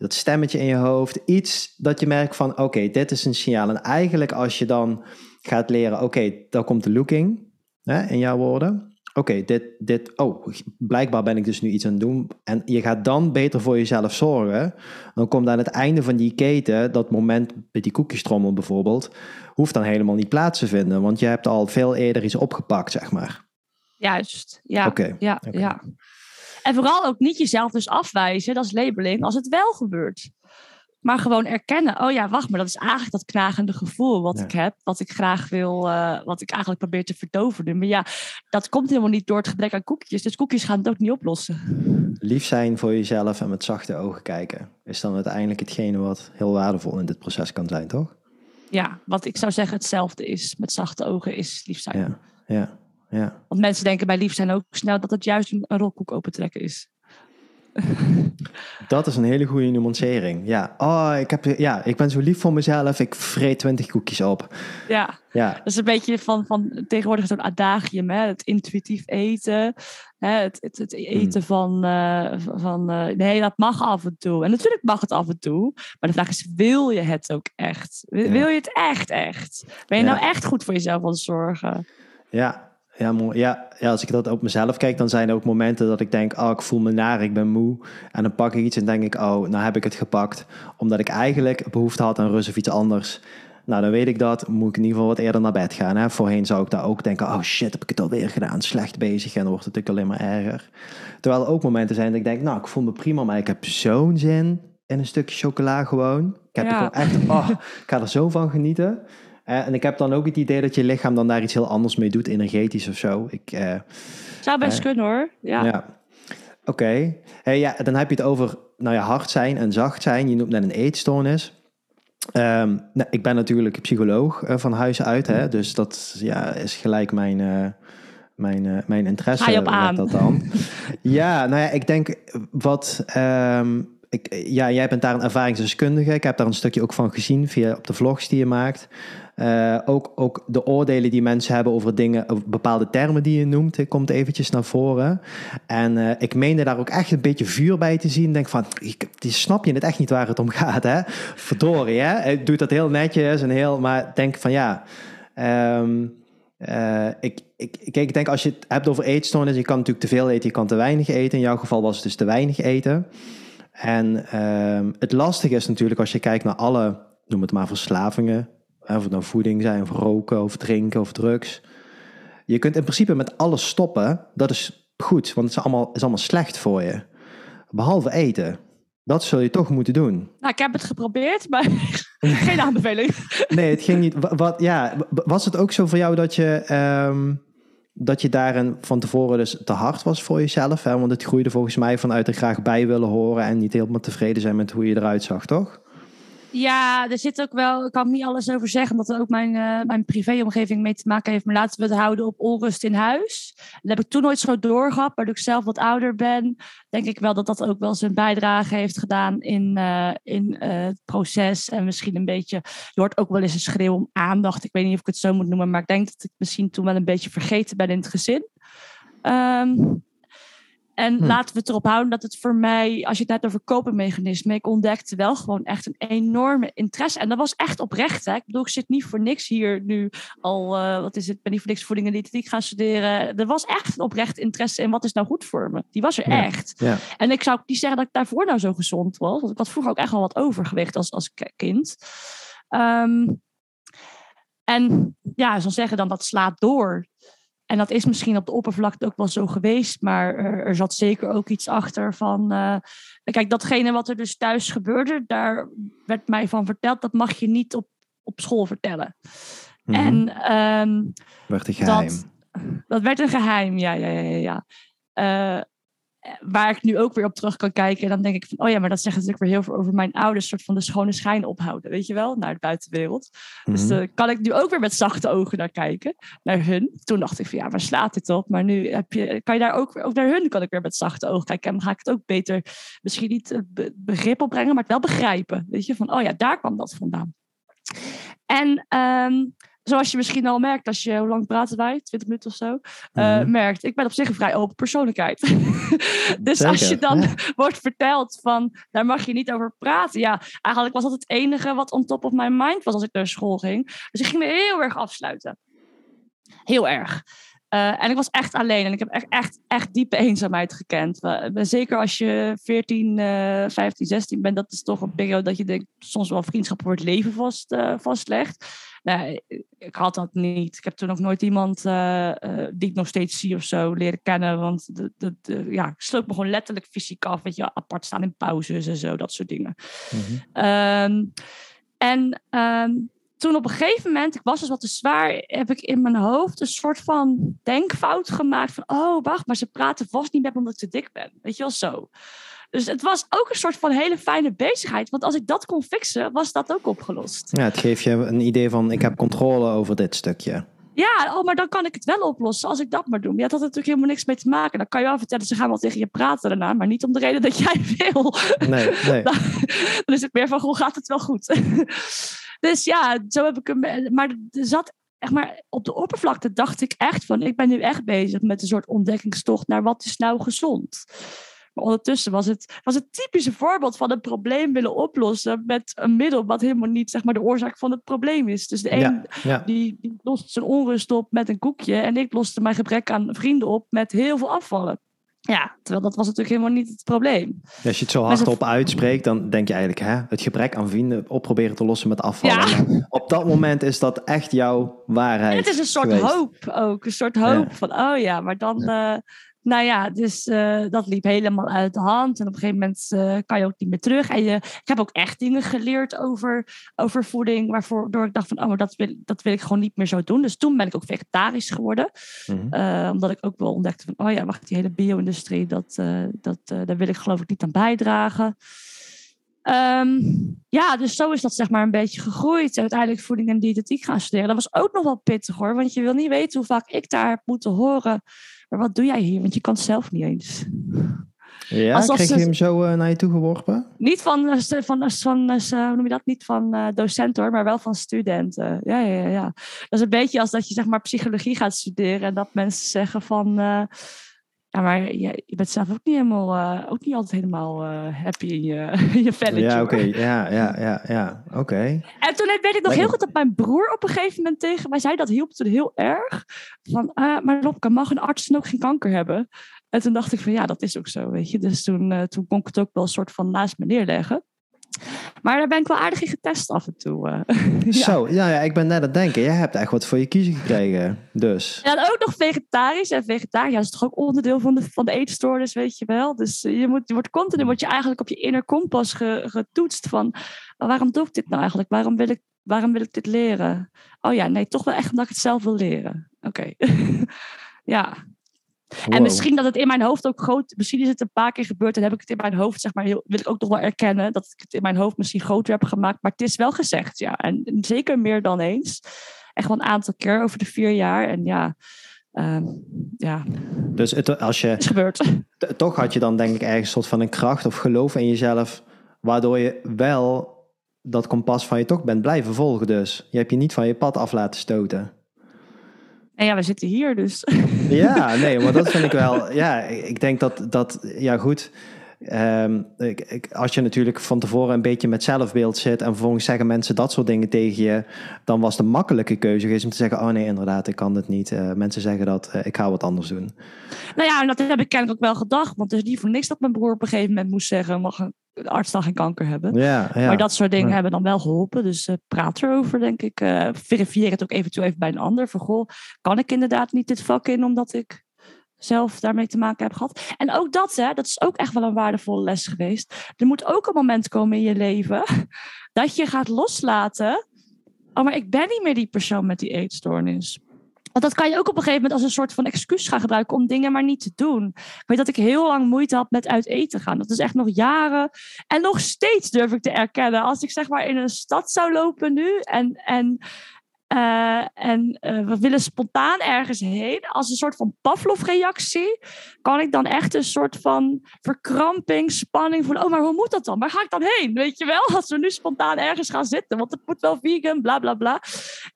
dat stemmetje in je hoofd. Iets dat je merkt van, oké, dit is een signaal. En eigenlijk als je dan gaat leren, oké, daar komt de looking, hè, in jouw woorden, oké, dit, dit, oh, blijkbaar ben ik dus nu iets aan het doen. En je gaat dan beter voor jezelf zorgen. Dan komt aan het einde van die keten, dat moment met die koekjestrommel bijvoorbeeld, hoeft dan helemaal niet plaats te vinden. Want je hebt al veel eerder iets opgepakt, zeg maar. Juist, ja. Oké. ja, ja. En vooral ook niet jezelf dus afwijzen, dat is labeling, als het wel gebeurt. Maar gewoon erkennen, oh ja, wacht maar, dat is eigenlijk dat knagende gevoel wat ik heb, wat ik graag wil, uh, wat ik eigenlijk probeer te vertoveren. Maar ja, dat komt helemaal niet door het gebrek aan koekjes, dus koekjes gaan het ook niet oplossen. Lief zijn voor jezelf en met zachte ogen kijken, is dan uiteindelijk hetgene wat heel waardevol in dit proces kan zijn, toch? Ja, wat ik zou zeggen hetzelfde is, met zachte ogen is lief zijn. Ja, ja, ja. Want mensen denken bij lief zijn ook snel dat het juist een rolkoek opentrekken is. Dat is een hele goede nuancering. Ja, oh, ik, heb, ja, ik ben zo lief voor mezelf. Ik vreet twintig koekjes op. Ja, ja. dat is een beetje van, van tegenwoordig zo'n adagium. Hè? Het intuïtief eten. Hè? Het, het, het eten mm. van, uh, van uh, nee, dat mag af en toe. En natuurlijk mag het af en toe. Maar de vraag is, wil je het ook echt? Wil, wil je het echt, echt? Ben je nou echt goed voor jezelf aan het zorgen? Ja, ja, ja, ja, als ik dat op mezelf kijk, dan zijn er ook momenten dat ik denk, oh, ik voel me naar, ik ben moe. En dan pak ik iets en denk ik, oh, nou heb ik het gepakt. Omdat ik eigenlijk behoefte had aan rust of iets anders. Nou, dan weet ik dat, moet ik in ieder geval wat eerder naar bed gaan. Hè? Voorheen zou ik daar ook denken, oh shit, heb ik het alweer gedaan, slecht bezig. En dan wordt het natuurlijk alleen maar erger. Terwijl er ook momenten zijn dat ik denk, nou, ik voel me prima, maar ik heb zo'n zin in een stukje chocola gewoon. Ik heb er gewoon echt, oh, ik ga er zo van genieten. Uh, en ik heb dan ook het idee dat je lichaam dan daar iets heel anders mee doet, energetisch of zo. Ik, uh, Zou best uh, kunnen hoor. Ja. ja. Oké. Okay. Hey, ja, dan heb je het over nou ja, hard zijn en zacht zijn. Je noemt net een eetstoornis. Um, nou, ik ben natuurlijk psycholoog van huis uit, hè, dus dat ja, is gelijk mijn, mijn, mijn interesse. Ga je op aan? Dat dan. ja, nou ja, ik denk wat. Um, ik, ja, jij bent daar een ervaringsdeskundige. Ik heb daar een stukje ook van gezien via op de vlogs die je maakt. Uh, ook, ook de oordelen die mensen hebben over dingen, bepaalde termen die je noemt, komt eventjes naar voren. En uh, ik meende daar ook echt een beetje vuur bij te zien. Denk van, die snap je het echt niet waar het om gaat, hè? Verdorie, hè? Hij doet dat heel netjes en heel, maar denk van ja. Uh, ik, ik, kijk, ik denk als je het hebt over eetstoornis, je kan natuurlijk te veel eten, je kan te weinig eten. In jouw geval was het dus te weinig eten. En uh, het lastige is natuurlijk als je kijkt naar alle, noem het maar verslavingen, of het nou voeding zijn, of roken, of drinken, of drugs. Je kunt in principe met alles stoppen. Dat is goed, want het is allemaal, is allemaal slecht voor je. Behalve eten. Dat zul je toch moeten doen. Nou, ik heb het geprobeerd, maar geen aanbeveling. nee, het ging niet. Wat, ja, was het ook zo voor jou dat je, um, dat je daarin van tevoren dus te hard was voor jezelf? Hè? Want het groeide volgens mij vanuit er graag bij willen horen en niet helemaal tevreden zijn met hoe je eruit zag, toch? Ja, er zit ook wel, ik kan niet alles over zeggen, omdat er ook mijn, uh, mijn privéomgeving mee te maken heeft. Maar laten we het houden op onrust in huis. Dat heb ik toen nooit zo doorgehad, maar ik zelf wat ouder ben, denk ik wel dat dat ook wel zijn bijdrage heeft gedaan in, uh, in uh, het proces. En misschien een beetje, je hoort ook wel eens een schreeuw om aandacht. Ik weet niet of ik het zo moet noemen, maar ik denk dat ik misschien toen wel een beetje vergeten ben in het gezin. Um, en hm. laten we het erop houden dat het voor mij, als je het net over copingmechanismen, ik ontdekte wel gewoon echt een enorme interesse. En dat was echt oprecht. Hè? Ik bedoel, ik zit niet voor niks hier nu al, uh, wat is het, ben niet voor niks voeding en diëtetiek gaan studeren. Er was echt een oprecht interesse in wat is nou goed voor me. Die was er echt. Ja. En ik zou niet zeggen dat ik daarvoor nou zo gezond was. Want ik had vroeger ook echt wel wat overgewicht als, als kind. Um, en ja, zo zeggen dan dat slaat door. En dat is misschien op de oppervlakte ook wel zo geweest, maar er, er zat zeker ook iets achter van. Uh, kijk, datgene wat er dus thuis gebeurde, daar werd mij van verteld, dat mag je niet op, op school vertellen. Mm -hmm. En um, werd een geheim. Dat, dat, werd een geheim, ja, ja, ja, ja. Uh, waar ik nu ook weer op terug kan kijken. En dan denk ik van, oh ja, maar dat zegt natuurlijk weer heel veel over mijn ouders, soort van de schone schijn ophouden, weet je wel, naar de buitenwereld. Dus uh, kan ik nu ook weer met zachte ogen naar kijken, naar hun. Toen dacht ik van, ja, waar slaat dit op? Maar nu heb je, kan je daar ook, ook naar hun kan ik weer met zachte ogen kijken. En dan ga ik het ook beter, misschien niet begrip opbrengen, maar het wel begrijpen. Weet je, van, oh ja, daar kwam dat vandaan. En um, zoals je misschien al merkt als je, hoe lang praten wij? 20 minuten of zo. Uh, merkt, ik ben op zich een vrij open persoonlijkheid. dus als je dan wordt verteld van, daar mag je niet over praten. Ja, eigenlijk was dat het enige wat on top of my mind was als ik naar school ging. Dus ik ging me heel erg afsluiten. Heel erg. en ik was echt alleen en ik heb echt, echt, echt diepe eenzaamheid gekend. Zeker als je 14, 15, 16 bent, dat is toch een periode dat je denkt, soms wel vriendschap voor het leven vast, vastlegt. Nou, ik had dat niet. Ik heb toen ook nooit iemand uh, uh, die ik nog steeds zie of zo leren kennen. Want de, de, de, ja, ik sloot me gewoon letterlijk fysiek af. Weet je, apart staan in pauzes en zo, dat soort dingen. Mhm. um, en um, toen op een gegeven moment, ik was dus wat te zwaar, heb ik in mijn hoofd een soort van denkfout gemaakt. Van, oh, wacht, maar ze praten vast niet met me omdat ik te dik ben. Weet je wel zo. Dus het was ook een soort van hele fijne bezigheid. Want als ik dat kon fixen, was dat ook opgelost. Ja, het geeft je een idee van ik heb controle over dit stukje. Ja, oh, maar dan kan ik het wel oplossen als ik dat maar doe. Ja, dat had natuurlijk helemaal niks mee te maken. Dan kan je wel vertellen, ze gaan wel tegen je praten daarna, maar niet om de reden dat jij wil. Nee, nee. Dan, dan is het meer van, hoe gaat het wel goed? dus ja, zo heb ik hem. Maar er zat echt maar op de oppervlakte dacht ik echt van, ik ben nu echt bezig met een soort ontdekkingstocht naar wat is nou gezond. Maar ondertussen was het, was het typische voorbeeld van een probleem willen oplossen met een middel wat helemaal niet zeg maar, de oorzaak van het probleem is. Dus de een Die, die lost zijn onrust op met een koekje en ik loste mijn gebrek aan vrienden op met heel veel afvallen. Ja, terwijl dat was natuurlijk helemaal niet het probleem. Als je het zo hardop uitspreekt, dan denk je eigenlijk, hè, het gebrek aan vrienden op proberen te lossen met afvallen. Op dat moment is dat echt jouw waarheid. het is een soort hoop ook, een soort hoop van, oh ja, maar dan, uh, nou ja, dus uh, dat liep helemaal uit de hand. En op een gegeven moment uh, kan je ook niet meer terug. En je, ik heb ook echt dingen geleerd over, over voeding. Waarvoor ik dacht van, oh, maar dat wil, dat wil ik gewoon niet meer zo doen. Dus toen ben ik ook vegetarisch geworden. Mm -hmm. uh, omdat ik ook wel ontdekte van, oh ja, wacht, die hele bio-industrie, dat, dat, daar wil ik geloof ik niet aan bijdragen. Um, ja, dus zo is dat zeg maar een beetje gegroeid. En uiteindelijk voeding en diëtetiek gaan studeren. Dat was ook nog wel pittig hoor. Want je wil niet weten hoe vaak ik daar heb moeten horen maar wat doe jij hier? Want je kan het zelf niet eens. Ja, Alsof kreeg je hem zo uh, naar je toe geworpen? Niet van, uh, van, van uh, hoe noem je dat? Niet van docenten hoor, maar wel van studenten. Ja, ja, ja. Dat is een beetje als dat je zeg maar psychologie gaat studeren en dat mensen zeggen van ja, maar je, je bent zelf ook niet helemaal, uh, ook niet altijd helemaal uh, happy in je, je velletje. Ja, oké. Ja, ja, ja, ja. oké. En toen weet ik nog heel goed dat mijn broer op een gegeven moment tegen mij zei, dat hielp toen heel erg. Van, uh, maar Lopke, mag een arts dan ook geen kanker hebben? En toen dacht ik van, ja, dat is ook zo, weet je. Dus toen, toen kon ik het ook wel een soort van naast me neerleggen. Maar daar ben ik wel aardig in getest af en toe. Uh. Zo, ja, ja, ik ben net aan het denken. Jij hebt echt wat voor je kiezen gekregen, dus. Ja, en ook nog vegetarisch. En vegetarisch is toch ook onderdeel van de, van de eetstoornis, weet je wel. Dus eh, je, moet, je wordt continu wordt je eigenlijk op je inner kompas getoetst van... waarom doe ik dit nou eigenlijk? Waarom wil ik, waarom wil ik dit leren? Oh ja, nee, toch wel echt omdat ik het zelf wil leren. Oké. ja, en misschien dat het in mijn hoofd ook groot, misschien is het een paar keer gebeurd en heb ik het in mijn hoofd, zeg maar, heel, wil ik ook nog wel erkennen dat ik het in mijn hoofd misschien groter heb gemaakt, maar het is wel gezegd, ja. En zeker meer dan eens. Echt wel een aantal keer over de vier jaar. En ja, uh, ja. Dus het, als je. Het is gebeurd. Toch had je dan, denk ik, ergens een soort van een kracht of geloof in jezelf, waardoor je wel dat kompas van je toch bent blijven volgen. Dus je hebt je niet van je pad af laten stoten. Ja, we zitten hier dus. Ja, nee, maar dat vind ik wel. Ja, ik denk dat dat, ja, goed. Um, ik, als je natuurlijk van tevoren een beetje met zelfbeeld zit en vervolgens zeggen mensen dat soort dingen tegen je, dan was de makkelijke keuze geweest om te zeggen: Oh nee, inderdaad, ik kan het niet. Uh, mensen zeggen dat, uh, ik ga wat anders doen. Nou ja, en dat heb ik kennelijk ook wel gedacht, want het is niet voor niks dat mijn broer op een gegeven moment moest zeggen: Mag een arts dan geen kanker hebben? Ja, ja. Maar dat soort dingen hebben dan wel geholpen, dus uh, praat erover, denk ik. verifieer het ook eventueel even bij een ander. Van goh, kan ik inderdaad niet dit vak in omdat ik zelf daarmee te maken heb gehad. En ook dat, hè, dat is ook echt wel een waardevolle les geweest. Er moet ook een moment komen in je leven dat je gaat loslaten. Oh, maar ik ben niet meer die persoon met die eetstoornis. Want dat kan je ook op een gegeven moment als een soort van excuus gaan gebruiken om dingen maar niet te doen. Ik weet dat ik heel lang moeite had met uit eten gaan. Dat is echt nog jaren. En nog steeds durf ik te erkennen. Als ik zeg maar in een stad zou lopen nu en, en uh, en uh, we willen spontaan ergens heen. Als een soort van Pavlov-reactie kan ik dan echt een soort van verkramping, spanning voelen. Oh, maar hoe moet dat dan? Waar ga ik dan heen? Weet je wel? Als we nu spontaan ergens gaan zitten, want het moet wel vegan, bla bla bla.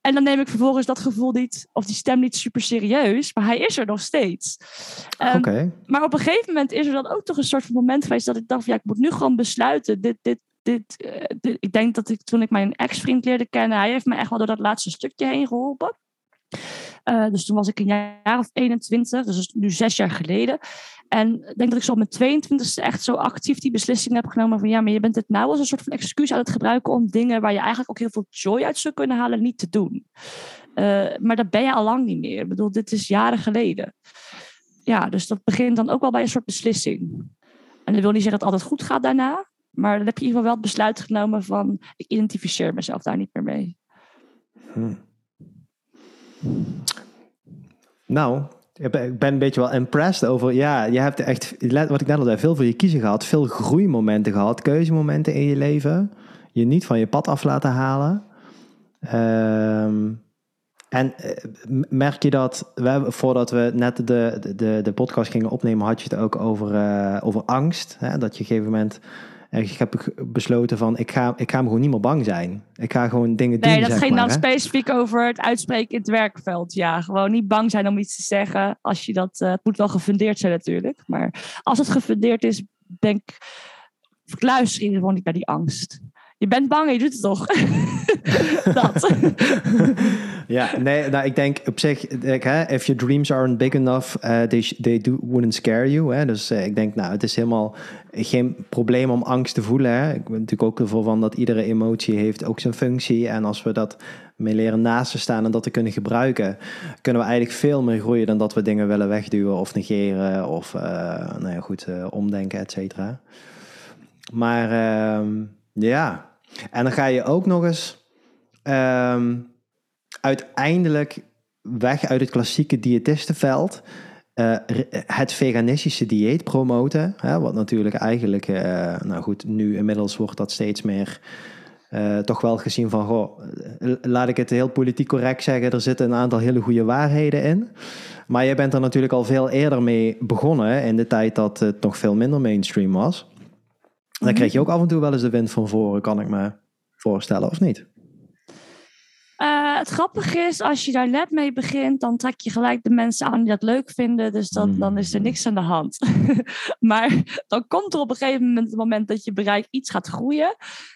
En dan neem ik vervolgens dat gevoel niet, of die stem niet super serieus, maar hij is er nog steeds. Um, okay. Maar op een gegeven moment is er dan ook toch een soort van moment geweest dat ik dacht: ja, ik moet nu gewoon besluiten. Dit, dit, dit, eh, dit, ik denk dat ik toen ik mijn ex-vriend leerde kennen, hij heeft me echt wel door dat laatste stukje heen geholpen. Uh, dus toen was ik een jaar of 21, dus nu zes jaar geleden. En ik denk dat ik zo op mijn 22e echt zo actief die beslissing heb genomen van ja, maar je bent het nou als een soort van excuus aan het gebruiken om dingen waar je eigenlijk ook heel veel joy uit zou kunnen halen, niet te doen. Uh, maar dat ben je al lang niet meer. Ik bedoel, dit is jaren geleden. Ja, dus dat begint dan ook wel bij een soort beslissing. En dat wil niet zeggen dat het altijd goed gaat daarna. Maar dan heb je in ieder geval wel het besluit genomen van ik identificeer mezelf daar niet meer mee. Hmm. Nou, ik ben een beetje wel impressed over. Ja, je hebt echt, wat ik net al zei, veel voor je kiezen gehad. Veel groeimomenten gehad, keuzemomenten in je leven. Je niet van je pad af laten halen. Um, en eh, merk je dat, we, voordat we net de, de, de podcast gingen opnemen, had je het ook over, uh, over angst. Hè? Dat je op een gegeven moment ik heb besloten van, ik ga, ik ga hem gewoon niet meer bang zijn. Ik ga gewoon dingen doen, Nee, dat ging dan specifiek over het uitspreken in het werkveld. Ja, gewoon niet bang zijn om iets te zeggen. Als je dat, uh, het moet wel gefundeerd zijn natuurlijk. Maar als het gefundeerd is, denk, luister je gewoon niet naar die angst. Je bent bang en je doet het toch. dat. ja, nee, nou, ik denk op zich, hè, if your dreams aren't big enough, uh, they, they do, wouldn't scare you. Hè? Dus uh, ik denk, nou, het is helemaal geen probleem om angst te voelen. Hè? Ik ben natuurlijk ook ervoor van dat iedere emotie heeft ook zijn functie. En als we dat mee leren naast te staan en dat te kunnen gebruiken, kunnen we eigenlijk veel meer groeien dan dat we dingen willen wegduwen of negeren of, uh, nou ja, goed, omdenken, et cetera. Maar ehm, ja, en dan ga je ook nog eens um, uiteindelijk weg uit het klassieke diëtistenveld. Uh, het veganistische dieet promoten. Hè, wat natuurlijk eigenlijk, uh, nou goed, nu inmiddels wordt dat steeds meer uh, toch wel gezien van, goh, laat ik het heel politiek correct zeggen, er zitten een aantal hele goede waarheden in. Maar je bent er natuurlijk al veel eerder mee begonnen, in de tijd dat het nog veel minder mainstream was. Dan mhm. krijg je ook af en toe wel eens de wind van voren, kan ik me voorstellen, of niet? Uh, het grappige is, als je daar net mee begint, dan trek je gelijk de mensen aan die dat leuk vinden. Dus dan, dan is er hmm. niks aan de hand. maar dan komt er op een gegeven moment het moment dat je bereik iets gaat groeien.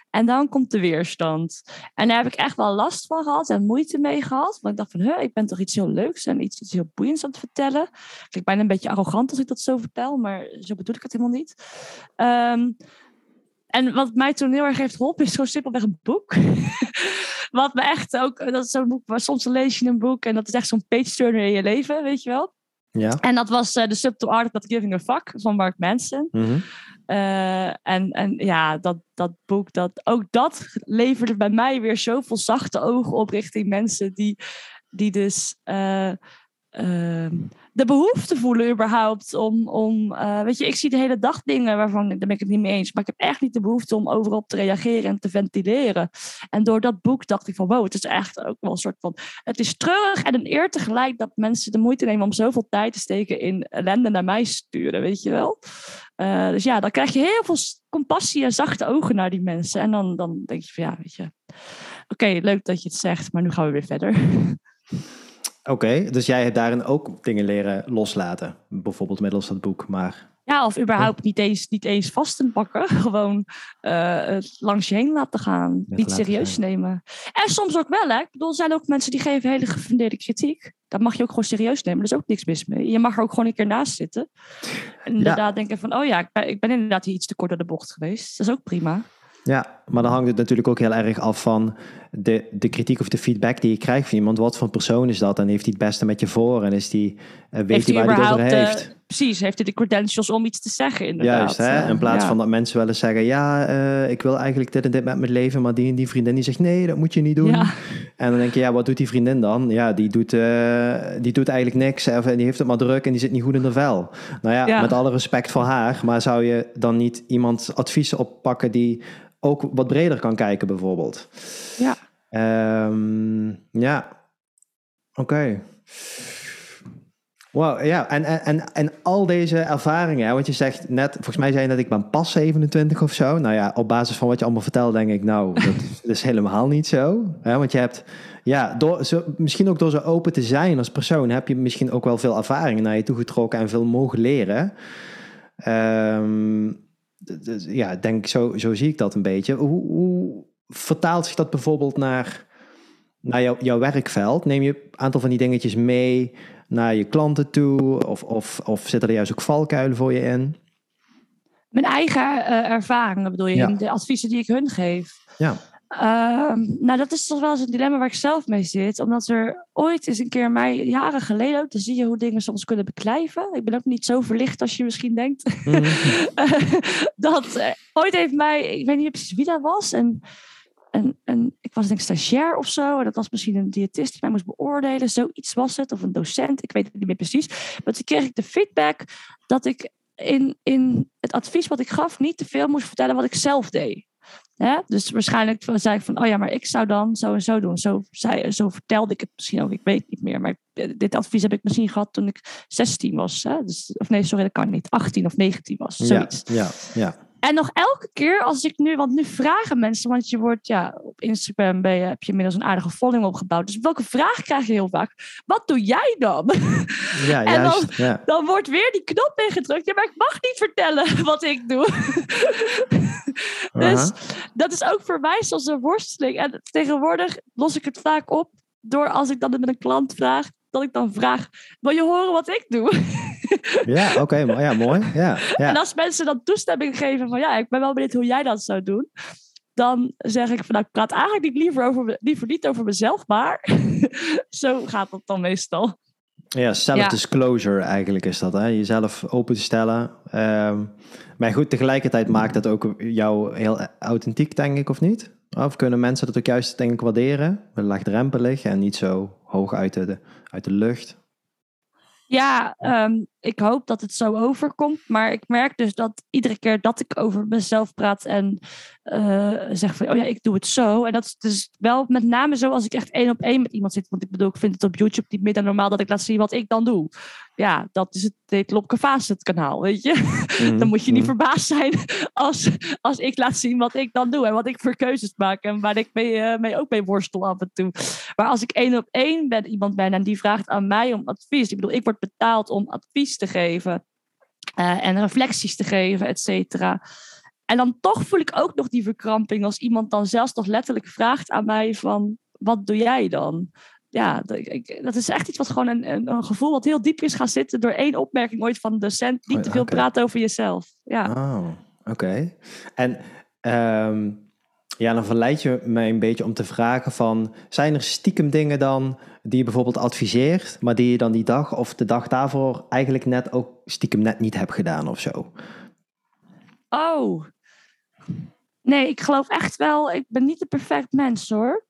En dan komt de weerstand. En daar heb ik echt wel last van gehad en moeite mee gehad. Want ik dacht van, huh, ik ben toch iets heel leuks en iets, iets heel boeiends aan het vertellen. Ik ben een beetje arrogant als ik dat zo vertel, maar zo bedoel ik het helemaal niet. Um, en wat mij toen heel erg heeft geholpen, is gewoon simpelweg een boek. wat me echt ook, dat is zo'n boek, waar soms lees je een boek en dat is echt zo'n page turner in je leven, weet je wel. Ja. En dat was uh, The Subtle Art of Not Giving a Fuck van Mark Manson. Mm en, en ja, dat, dat boek, dat, ook dat leverde bij mij weer zoveel zachte ogen op richting mensen die, die dus uh, de behoefte voelen überhaupt om, om uh, weet je, ik zie de hele dag dingen waarvan, daar ben ik het niet mee eens, maar ik heb echt niet de behoefte om overal te reageren en te ventileren. En door dat boek dacht ik van, wow, het is echt ook wel een soort van, het is terug en een eer tegelijk dat mensen de moeite nemen om zoveel tijd te steken in ellende naar mij sturen, weet je wel. Uh, dus ja, dan krijg je heel veel compassie en zachte ogen naar die mensen. En dan, dan denk je van, ja, weet je, oké, leuk dat je het zegt, maar nu gaan we weer verder. Oké, dus jij hebt daarin ook dingen leren loslaten, bijvoorbeeld middels dat boek, maar... Ja, of überhaupt niet, eens, niet eens vast te pakken, gewoon uh, langs je heen laten gaan, niet serieus nemen. En soms ook wel, hè. Ik bedoel, er zijn ook mensen die geven hele gefundeerde kritiek. Dat mag je ook gewoon serieus nemen, er is ook niks mis mee. Je mag er ook gewoon een keer naast zitten. En inderdaad denken van, oh ja, ik ben, ik ben inderdaad hier iets te kort door de bocht geweest. Dat is ook prima. Ja, maar dan hangt het natuurlijk ook heel erg af van de, de kritiek of de feedback die je krijgt van iemand. Wat voor persoon is dat? En heeft hij het beste met je voor? En is die, uh, weet hij waar hij het over heeft? Uh, precies, heeft hij de credentials om iets te zeggen inderdaad. Juist, hè? in plaats van dat mensen wel eens zeggen... ja, uh, ik wil eigenlijk dit en dit met mijn leven... maar die en die vriendin die zegt... nee, dat moet je niet doen. Ja. En dan denk je, ja, wat doet die vriendin dan? Ja, die doet, die doet eigenlijk niks. Of, die heeft het maar druk en die zit niet goed in de vel. Nou ja, ja, met alle respect voor haar... maar zou je dan niet iemand advies oppakken... die ook wat breder kan kijken, bijvoorbeeld. Ja. Um, ja. Oké. Okay. Wow, ja, en, en, en al deze ervaringen, want je zegt net, volgens mij zei je dat ik ben pas 27 of zo. Nou ja, op basis van wat je allemaal vertelt, denk ik, nou, dat is helemaal niet zo. Hè? Want je hebt, ja, door, zo, misschien ook door zo open te zijn als persoon, heb je misschien ook wel veel ervaringen naar je toe getrokken en veel mogen leren. Um, ja, denk zo, zo zie ik dat een beetje. Hoe, hoe, vertaalt zich dat bijvoorbeeld naar naar jou, jouw werkveld? Neem je een aantal van die dingetjes mee naar je klanten toe? Of, of, of zitten er juist ook valkuilen voor je in? Mijn eigen uh, ervaringen bedoel je, Ja. de adviezen die ik hun geef. Ja. Ehm, nou, dat is toch wel eens een dilemma waar ik zelf mee zit. Omdat er ooit eens een keer mij, jaren geleden, ook, dan zie je hoe dingen soms kunnen beklijven. Ik ben ook niet zo verlicht als je misschien denkt. Mhm. dat eh, ooit heeft mij, ik weet niet precies wie dat was. En, en, en ik was denk ik stagiair of zo. En dat was misschien een diëtist die mij moest beoordelen. Zoiets was het. Of een docent, ik weet het niet meer precies. Maar toen kreeg ik de feedback dat ik in, in het advies wat ik gaf niet te veel moest vertellen wat ik zelf deed. Hè? Dus waarschijnlijk zei ik van, oh ja, maar ik zou dan zo en zo doen. Zo, zei, zo vertelde ik het misschien ook, ik weet niet meer. Maar dit advies heb ik misschien gehad toen ik 16 was. Hè? Dus, of nee, sorry, dat kan niet. 18 of 19 was, ja, zoiets. ja, ja. En nog elke keer als ik nu, want nu vragen mensen, want je wordt ja, op Instagram ben je, heb je inmiddels een aardige following opgebouwd. Dus welke vraag krijg je heel vaak? Wat doe jij dan? ja En juist. ja. Dan wordt weer die knop ingedrukt. Ja, maar ik mag niet vertellen wat ik doe. dus dat is ook voor mij soms een worsteling. En tegenwoordig los ik het vaak op door als ik dan met een klant vraag, dat ik dan vraag: Wil je horen wat ik doe? Ja, oké, maar ja, mooi. Ja, En ja. als mensen dan toestemming geven van ja, ik ben wel benieuwd hoe jij dat zou doen. Dan zeg ik van nou, ik praat eigenlijk niet liever, over, liever niet over mezelf, maar zo gaat dat dan meestal. ja self-disclosure eigenlijk is dat, hè? Jezelf open te stellen. Ehm, maar goed, tegelijkertijd maakt dat ook jou heel authentiek, denk ik, of niet? Of kunnen mensen dat ook juist, denk ik, waarderen? Laagdrempelig en niet zo hoog uit de, uit de lucht. Ja, ehm, ik hoop dat het zo overkomt. Maar ik merk dus dat iedere keer dat ik over mezelf praat en eh, zeg van, oh ja, ik doe het zo. En dat is dus wel met name zo als ik echt één op één met iemand zit. Want ik bedoel, ik vind het op YouTube niet meer dan normaal dat ik laat zien wat ik dan doe. Ja, dat is het, Lopke Facet kanaal, weet je. Dan moet je niet Mhm. verbaasd zijn als, als ik laat zien wat ik dan doe. En wat ik voor keuzes maak. En waar ik mee, eh, mee ook mee worstel af en toe. Maar als ik één op één ben, iemand ben en die vraagt aan mij om advies. Ik bedoel, ik word betaald om advies te geven. eh, en reflecties te geven, et cetera. En dan toch voel ik ook nog die verkramping als iemand dan zelfs nog letterlijk vraagt aan mij van, wat doe jij dan? Ja, dat, is echt iets wat gewoon een, een, gevoel wat heel diep is gaan zitten door één opmerking ooit van een docent. Niet Oh, te veel praten over jezelf. Ja. Oh, oké. En ehm, ja, dan verleid je mij een beetje om te vragen van... zijn er stiekem dingen dan die je bijvoorbeeld adviseert... maar die je dan die dag of de dag daarvoor eigenlijk net ook stiekem net niet hebt gedaan of zo? Oh. Nee, ik geloof echt wel, ik ben niet een perfect mens hoor.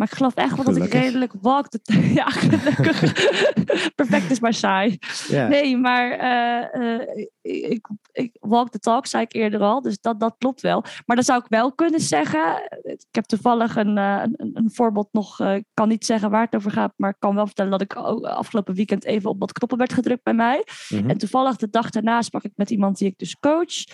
Maar ik geloof echt wel dat ik redelijk walk the Ja, gelukkig. perfect is maar saai. Nee, maar eh, eh, ik, ik walk the talk, zei ik eerder al. Dus dat, dat klopt wel. Maar dan zou ik wel kunnen zeggen. Ik heb toevallig een, eh, een, een voorbeeld nog. Ik kan niet zeggen waar het over gaat. Maar ik kan wel vertellen dat ik afgelopen weekend even op wat knoppen werd gedrukt bij mij. Mhm. En toevallig de dag daarna sprak ik met iemand die ik dus coach.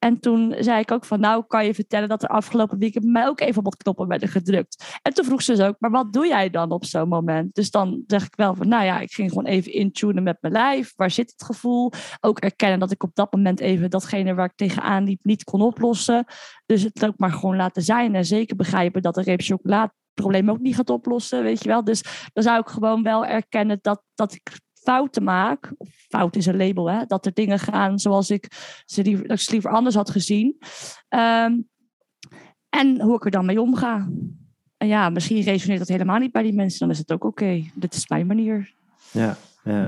En toen zei ik ook van, nou kan je vertellen dat er afgelopen weekend mij ook even wat knoppen werden gedrukt. En toen vroeg ze dus ook, maar wat doe jij dan op zo'n moment? Dus dan zeg ik wel van, nou ja, ik ging gewoon even intunen met mijn lijf. Waar zit het gevoel? Ook erkennen dat ik op dat moment even datgene waar ik tegenaan liep niet kon oplossen. Dus het ook maar gewoon laten zijn. En zeker begrijpen dat een reep chocolade probleem ook niet gaat oplossen, weet je wel. Dus dan zou ik gewoon wel erkennen dat, dat ik fouten maak. Of fout is een label, hè. Dat er dingen gaan zoals ik ze liever, dat liever anders had gezien. Ehm, en hoe ik er dan mee omga. En ja, misschien resoneert dat helemaal niet bij die mensen. Dan is het ook oké. Dit is mijn manier. ja,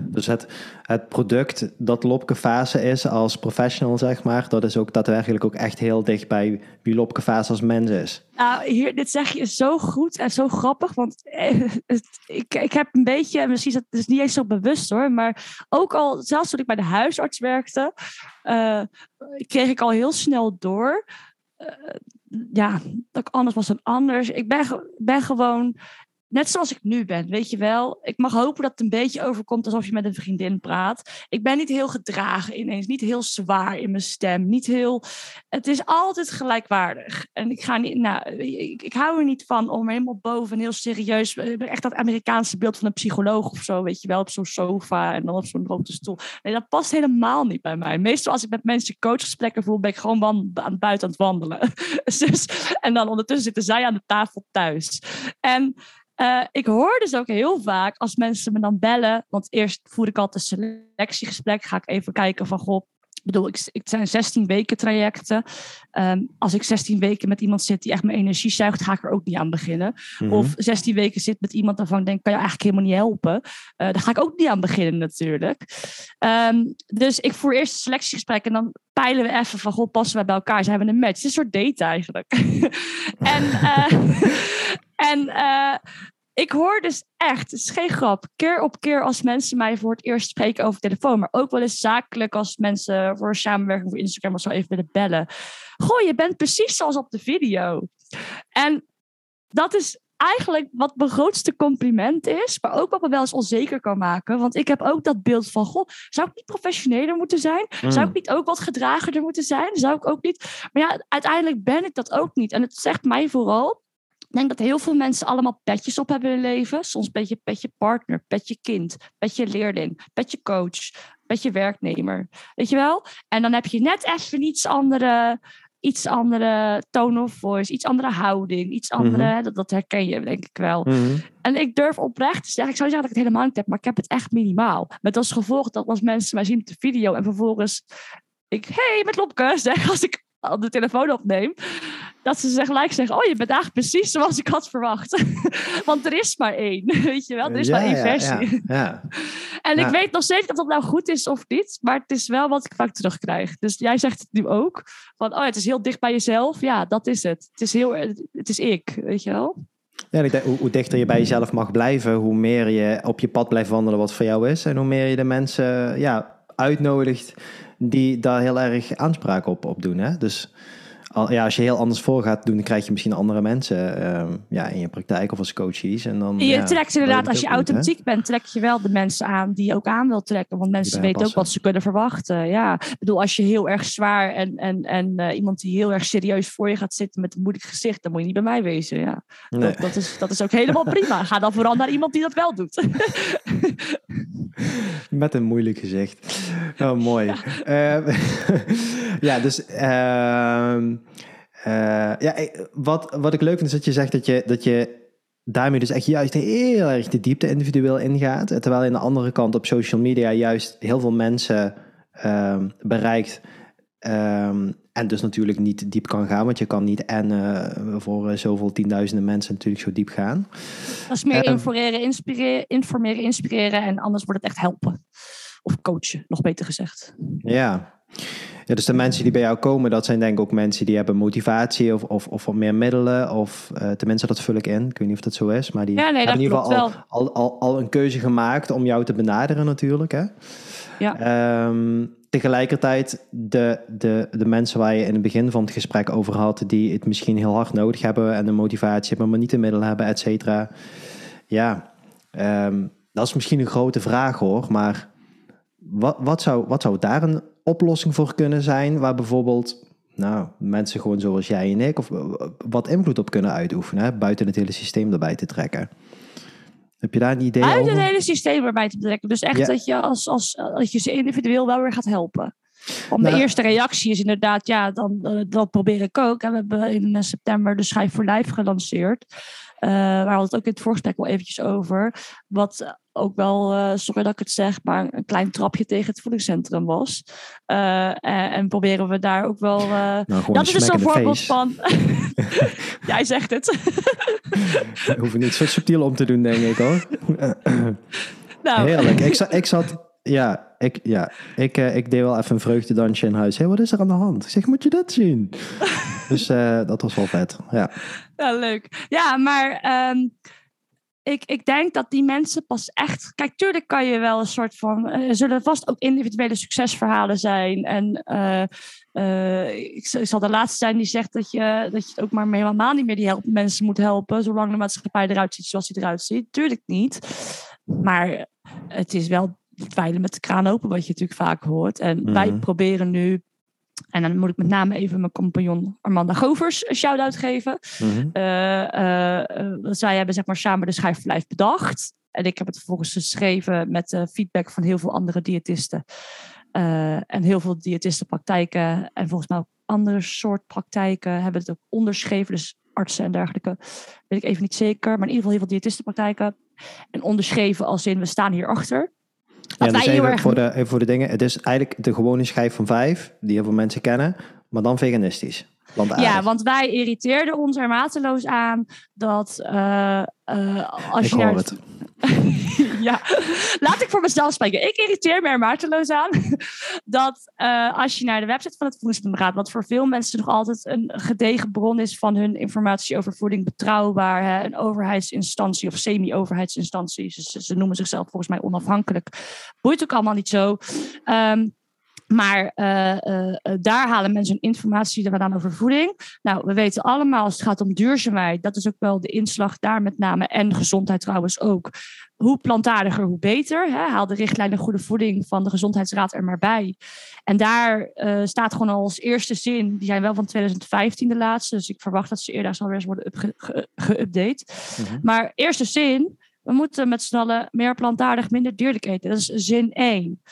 Dus het, het product dat Lopke Fase is als professional, zeg maar... dat is ook daadwerkelijk ook echt heel dicht bij wie Lopke Fase als mens is. Nou, hier, dit zeg je zo goed en zo grappig. Want eh, ik, ik heb een beetje, en misschien is het is niet eens zo bewust hoor. Maar ook al, zelfs toen ik bij de huisarts werkte, eh, kreeg ik al heel snel door. eh, ja, dat ik anders was dan anders. Ik ben, ben gewoon net zoals ik nu ben, weet je wel. Ik mag hopen dat het een beetje overkomt alsof je met een vriendin praat. Ik ben niet heel gedragen ineens, niet heel zwaar in mijn stem, niet heel... Het is altijd gelijkwaardig. En ik ga niet, nou, ik, ik hou er niet van om helemaal boven heel serieus, echt dat Amerikaanse beeld van een psycholoog of zo, weet je wel, op zo'n sofa en dan op zo'n grote stoel. Nee, dat past helemaal niet bij mij. Meestal als ik met mensen coachgesprekken voel, ben ik gewoon aan buiten aan het wandelen. dus, en dan ondertussen zitten zij aan de tafel thuis. En uh, ik hoor dus ook heel vaak als mensen me dan bellen. Want eerst voer ik altijd een selectiegesprek. Ga ik even kijken van, goh, ik bedoel, ik, het zijn 16 weken trajecten. Um, als ik 16 weken met iemand zit die echt mijn energie zuigt, ga ik er ook niet aan beginnen. Mhm. Of 16 weken zit met iemand waarvan ik denk, kan je eigenlijk helemaal niet helpen. Uh, daar ga ik ook niet aan beginnen natuurlijk. Um, dus ik voer eerst een selectiegesprek en dan peilen we even van, goh, passen we bij elkaar? Zijn we een match? Het is een soort date eigenlijk. en uh, en ik hoor dus echt, het is geen grap, keer op keer als mensen mij voor het eerst spreken over telefoon, maar ook wel eens zakelijk als mensen voor een samenwerking voor Instagram of zo even willen bellen. Goh, je bent precies zoals op de video. En dat is eigenlijk wat mijn grootste compliment is, maar ook wat me wel eens onzeker kan maken. Want ik heb ook dat beeld van, goh, zou ik niet professioneler moeten zijn? Mm. Zou ik niet ook wat gedragener moeten zijn? Zou ik ook niet? Maar ja, uiteindelijk ben ik dat ook niet. En het zegt mij vooral ik denk dat heel veel mensen allemaal petjes op hebben in hun leven. Soms beetje petje partner, petje kind, petje leerling, petje coach, petje werknemer. Weet je wel? En dan heb je net even iets andere, iets andere tone of voice, iets andere houding, iets andere. Mhm. dat, dat herken je denk ik wel. Mhm. En ik durf oprecht te zeggen, ik zou niet zeggen dat ik het helemaal niet heb, maar ik heb het echt minimaal. Met als gevolg dat als mensen mij zien op de video en vervolgens ik, hey, met Lopke, zeg als ik de telefoon opneem, dat ze gelijk zeggen, oh, je bent eigenlijk precies zoals ik had verwacht. Want er is maar één, weet je wel, er is Ja, maar één ja, versie. Ja, ja. En ik weet nog steeds of dat nou goed is of niet, maar het is wel wat ik vaak terugkrijg. Dus jij zegt het nu ook, van, oh, het is heel dicht bij jezelf. Ja, dat is het. Het is, heel, het is ik, weet je wel. Ja, en ik denk, hoe, hoe dichter je bij jezelf mag blijven, hoe meer je op je pad blijft wandelen wat voor jou is. En hoe meer je de mensen ja, uitnodigt die daar heel erg aanspraak op, op doen. Hè? Dus al, ja, als je heel anders voor gaat doen, dan krijg je misschien andere mensen ehm, ja, in je praktijk of als coaches. En dan, Je ja, trekt inderdaad, als je authentiek bent, trek je wel de mensen aan die je ook aan wil trekken. Want mensen weten ook wat ze kunnen verwachten. Ja, ik bedoel, als je heel erg zwaar en, en, en eh, iemand die heel erg serieus voor je gaat zitten met een moeilijk gezicht, dan moet je niet bij mij wezen. Ja. Nee. Dat, dat, is, dat is ook helemaal prima. Ga dan vooral naar iemand die dat wel doet. Met een moeilijk gezicht. Oh, mooi. Ja, ja dus... ehm, eh, ja, wat, wat ik leuk vind is dat je zegt dat je, dat je daarmee dus echt juist heel erg de diepte individueel ingaat. Terwijl je aan de andere kant op social media juist heel veel mensen ehm, bereikt. ehm, en dus natuurlijk niet diep kan gaan, want je kan niet en eh, voor eh, zoveel tienduizenden mensen natuurlijk zo diep gaan. Dat is meer Ehm. informeren, inspireren, informeren, inspireren. En anders wordt het echt helpen. Of coachen, nog beter gezegd. Ja. ja, dus de mensen die bij jou komen, dat zijn denk ik ook mensen die hebben motivatie of, of, of meer middelen. Of eh, tenminste, dat vul ik in. Ik weet niet of dat zo is, maar die Ja, nee, hebben in ieder geval al, al, al een keuze gemaakt om jou te benaderen natuurlijk. Hè? Ja. Ehm, tegelijkertijd de, de, de mensen waar je in het begin van het gesprek over had, die het misschien heel hard nodig hebben en de motivatie hebben, maar niet de middelen hebben, et cetera. Ja, ehm, dat is misschien een grote vraag hoor, maar wat, wat, zou, wat zou daar een oplossing voor kunnen zijn, waar bijvoorbeeld nou, mensen gewoon zoals jij en ik, of wat invloed op kunnen uitoefenen, hè, buiten het hele systeem erbij te trekken? Heb je daar een idee Uit het hele systeem erbij te betrekken. Dus echt Ja. dat, je als, als, dat je ze individueel wel weer gaat helpen. Want Nou, de eerste reactie is inderdaad, ja, dan, eh, dat probeer ik ook. En we hebben in eh, september de Schijf voor Lijf gelanceerd. Eh waar we het ook in het voorgesprek wel eventjes over. Wat ook wel, eh, sorry dat ik het zeg, maar een klein trapje tegen het voedingscentrum was. Eh, en, en proberen we daar ook wel... eh, Nou, dat een is in the voorbeeld face. van... Jij zegt het. We hoeven niet zo subtiel om te doen, denk ik hoor. nou, Heerlijk. Ik, za- ik zat, ja, ik, ja, ik, ik deed wel even een vreugdedansje in huis. Hé, wat is er aan de hand? Ik zeg, moet je dit zien? dus dat was wel vet. Ja. Ja, leuk. Ja, maar ehm, ik, ik denk dat die mensen pas echt. Kijk, tuurlijk kan je wel een soort van. eh, Er zullen vast ook individuele succesverhalen zijn. En eh, eh, ik, zal de laatste zijn die zegt dat je, dat je ook maar helemaal niet meer die help, mensen moet helpen. Zolang de maatschappij eruit ziet zoals die eruit ziet. Tuurlijk niet. Maar het is wel dweilen met de kraan open, wat je natuurlijk vaak hoort. En wij Mhm. proberen nu. En dan moet ik met name even mijn compagnon Armanda Govers een shout-out geven. Mhm. Eh, eh, eh, zij hebben zeg maar samen de schijflijf bedacht. En ik heb het vervolgens geschreven met feedback van heel veel andere diëtisten. En heel veel diëtistenpraktijken en volgens mij ook andere soort praktijken hebben het ook onderschreven. Dus artsen en dergelijke. Weet ik even niet zeker. Maar in ieder geval heel veel diëtistenpraktijken. En onderschreven als in we staan hierachter. Ja, dus even, erg... voor de, even voor de dingen. Het is eigenlijk de gewone schijf van vijf, die heel veel mensen kennen, maar dan veganistisch. Ja, want wij irriteerden ons er mateloos aan dat uh, uh, als ik je het. ja, laat ik voor mezelf spreken. Ik irriteer me er aan dat uh, als je naar de website van het voedingsbedrijf gaat, wat voor veel mensen nog altijd een gedegen bron is van hun informatie over voeding, betrouwbaar, hè, een overheidsinstantie of semi-overheidsinstantie. Ze, ze, noemen zichzelf volgens mij onafhankelijk. Boeit ook allemaal niet zo. Um, maar uh, uh, daar halen mensen hun informatie vandaan over voeding. Nou, we weten allemaal als het gaat om duurzaamheid, dat is ook wel de inslag daar met name en gezondheid trouwens ook. Hoe plantaardiger, hoe beter. Hè? Haal de richtlijnen goede voeding van de Gezondheidsraad er maar bij. En daar uh, staat gewoon als eerste zin, die zijn wel van 2015 de laatste, dus ik verwacht dat ze eerder zal weer eens worden geüpdate. Ge mhm. Maar eerste zin, we moeten met z'n allen meer plantaardig, minder dierlijk eten. Dat is zin 1.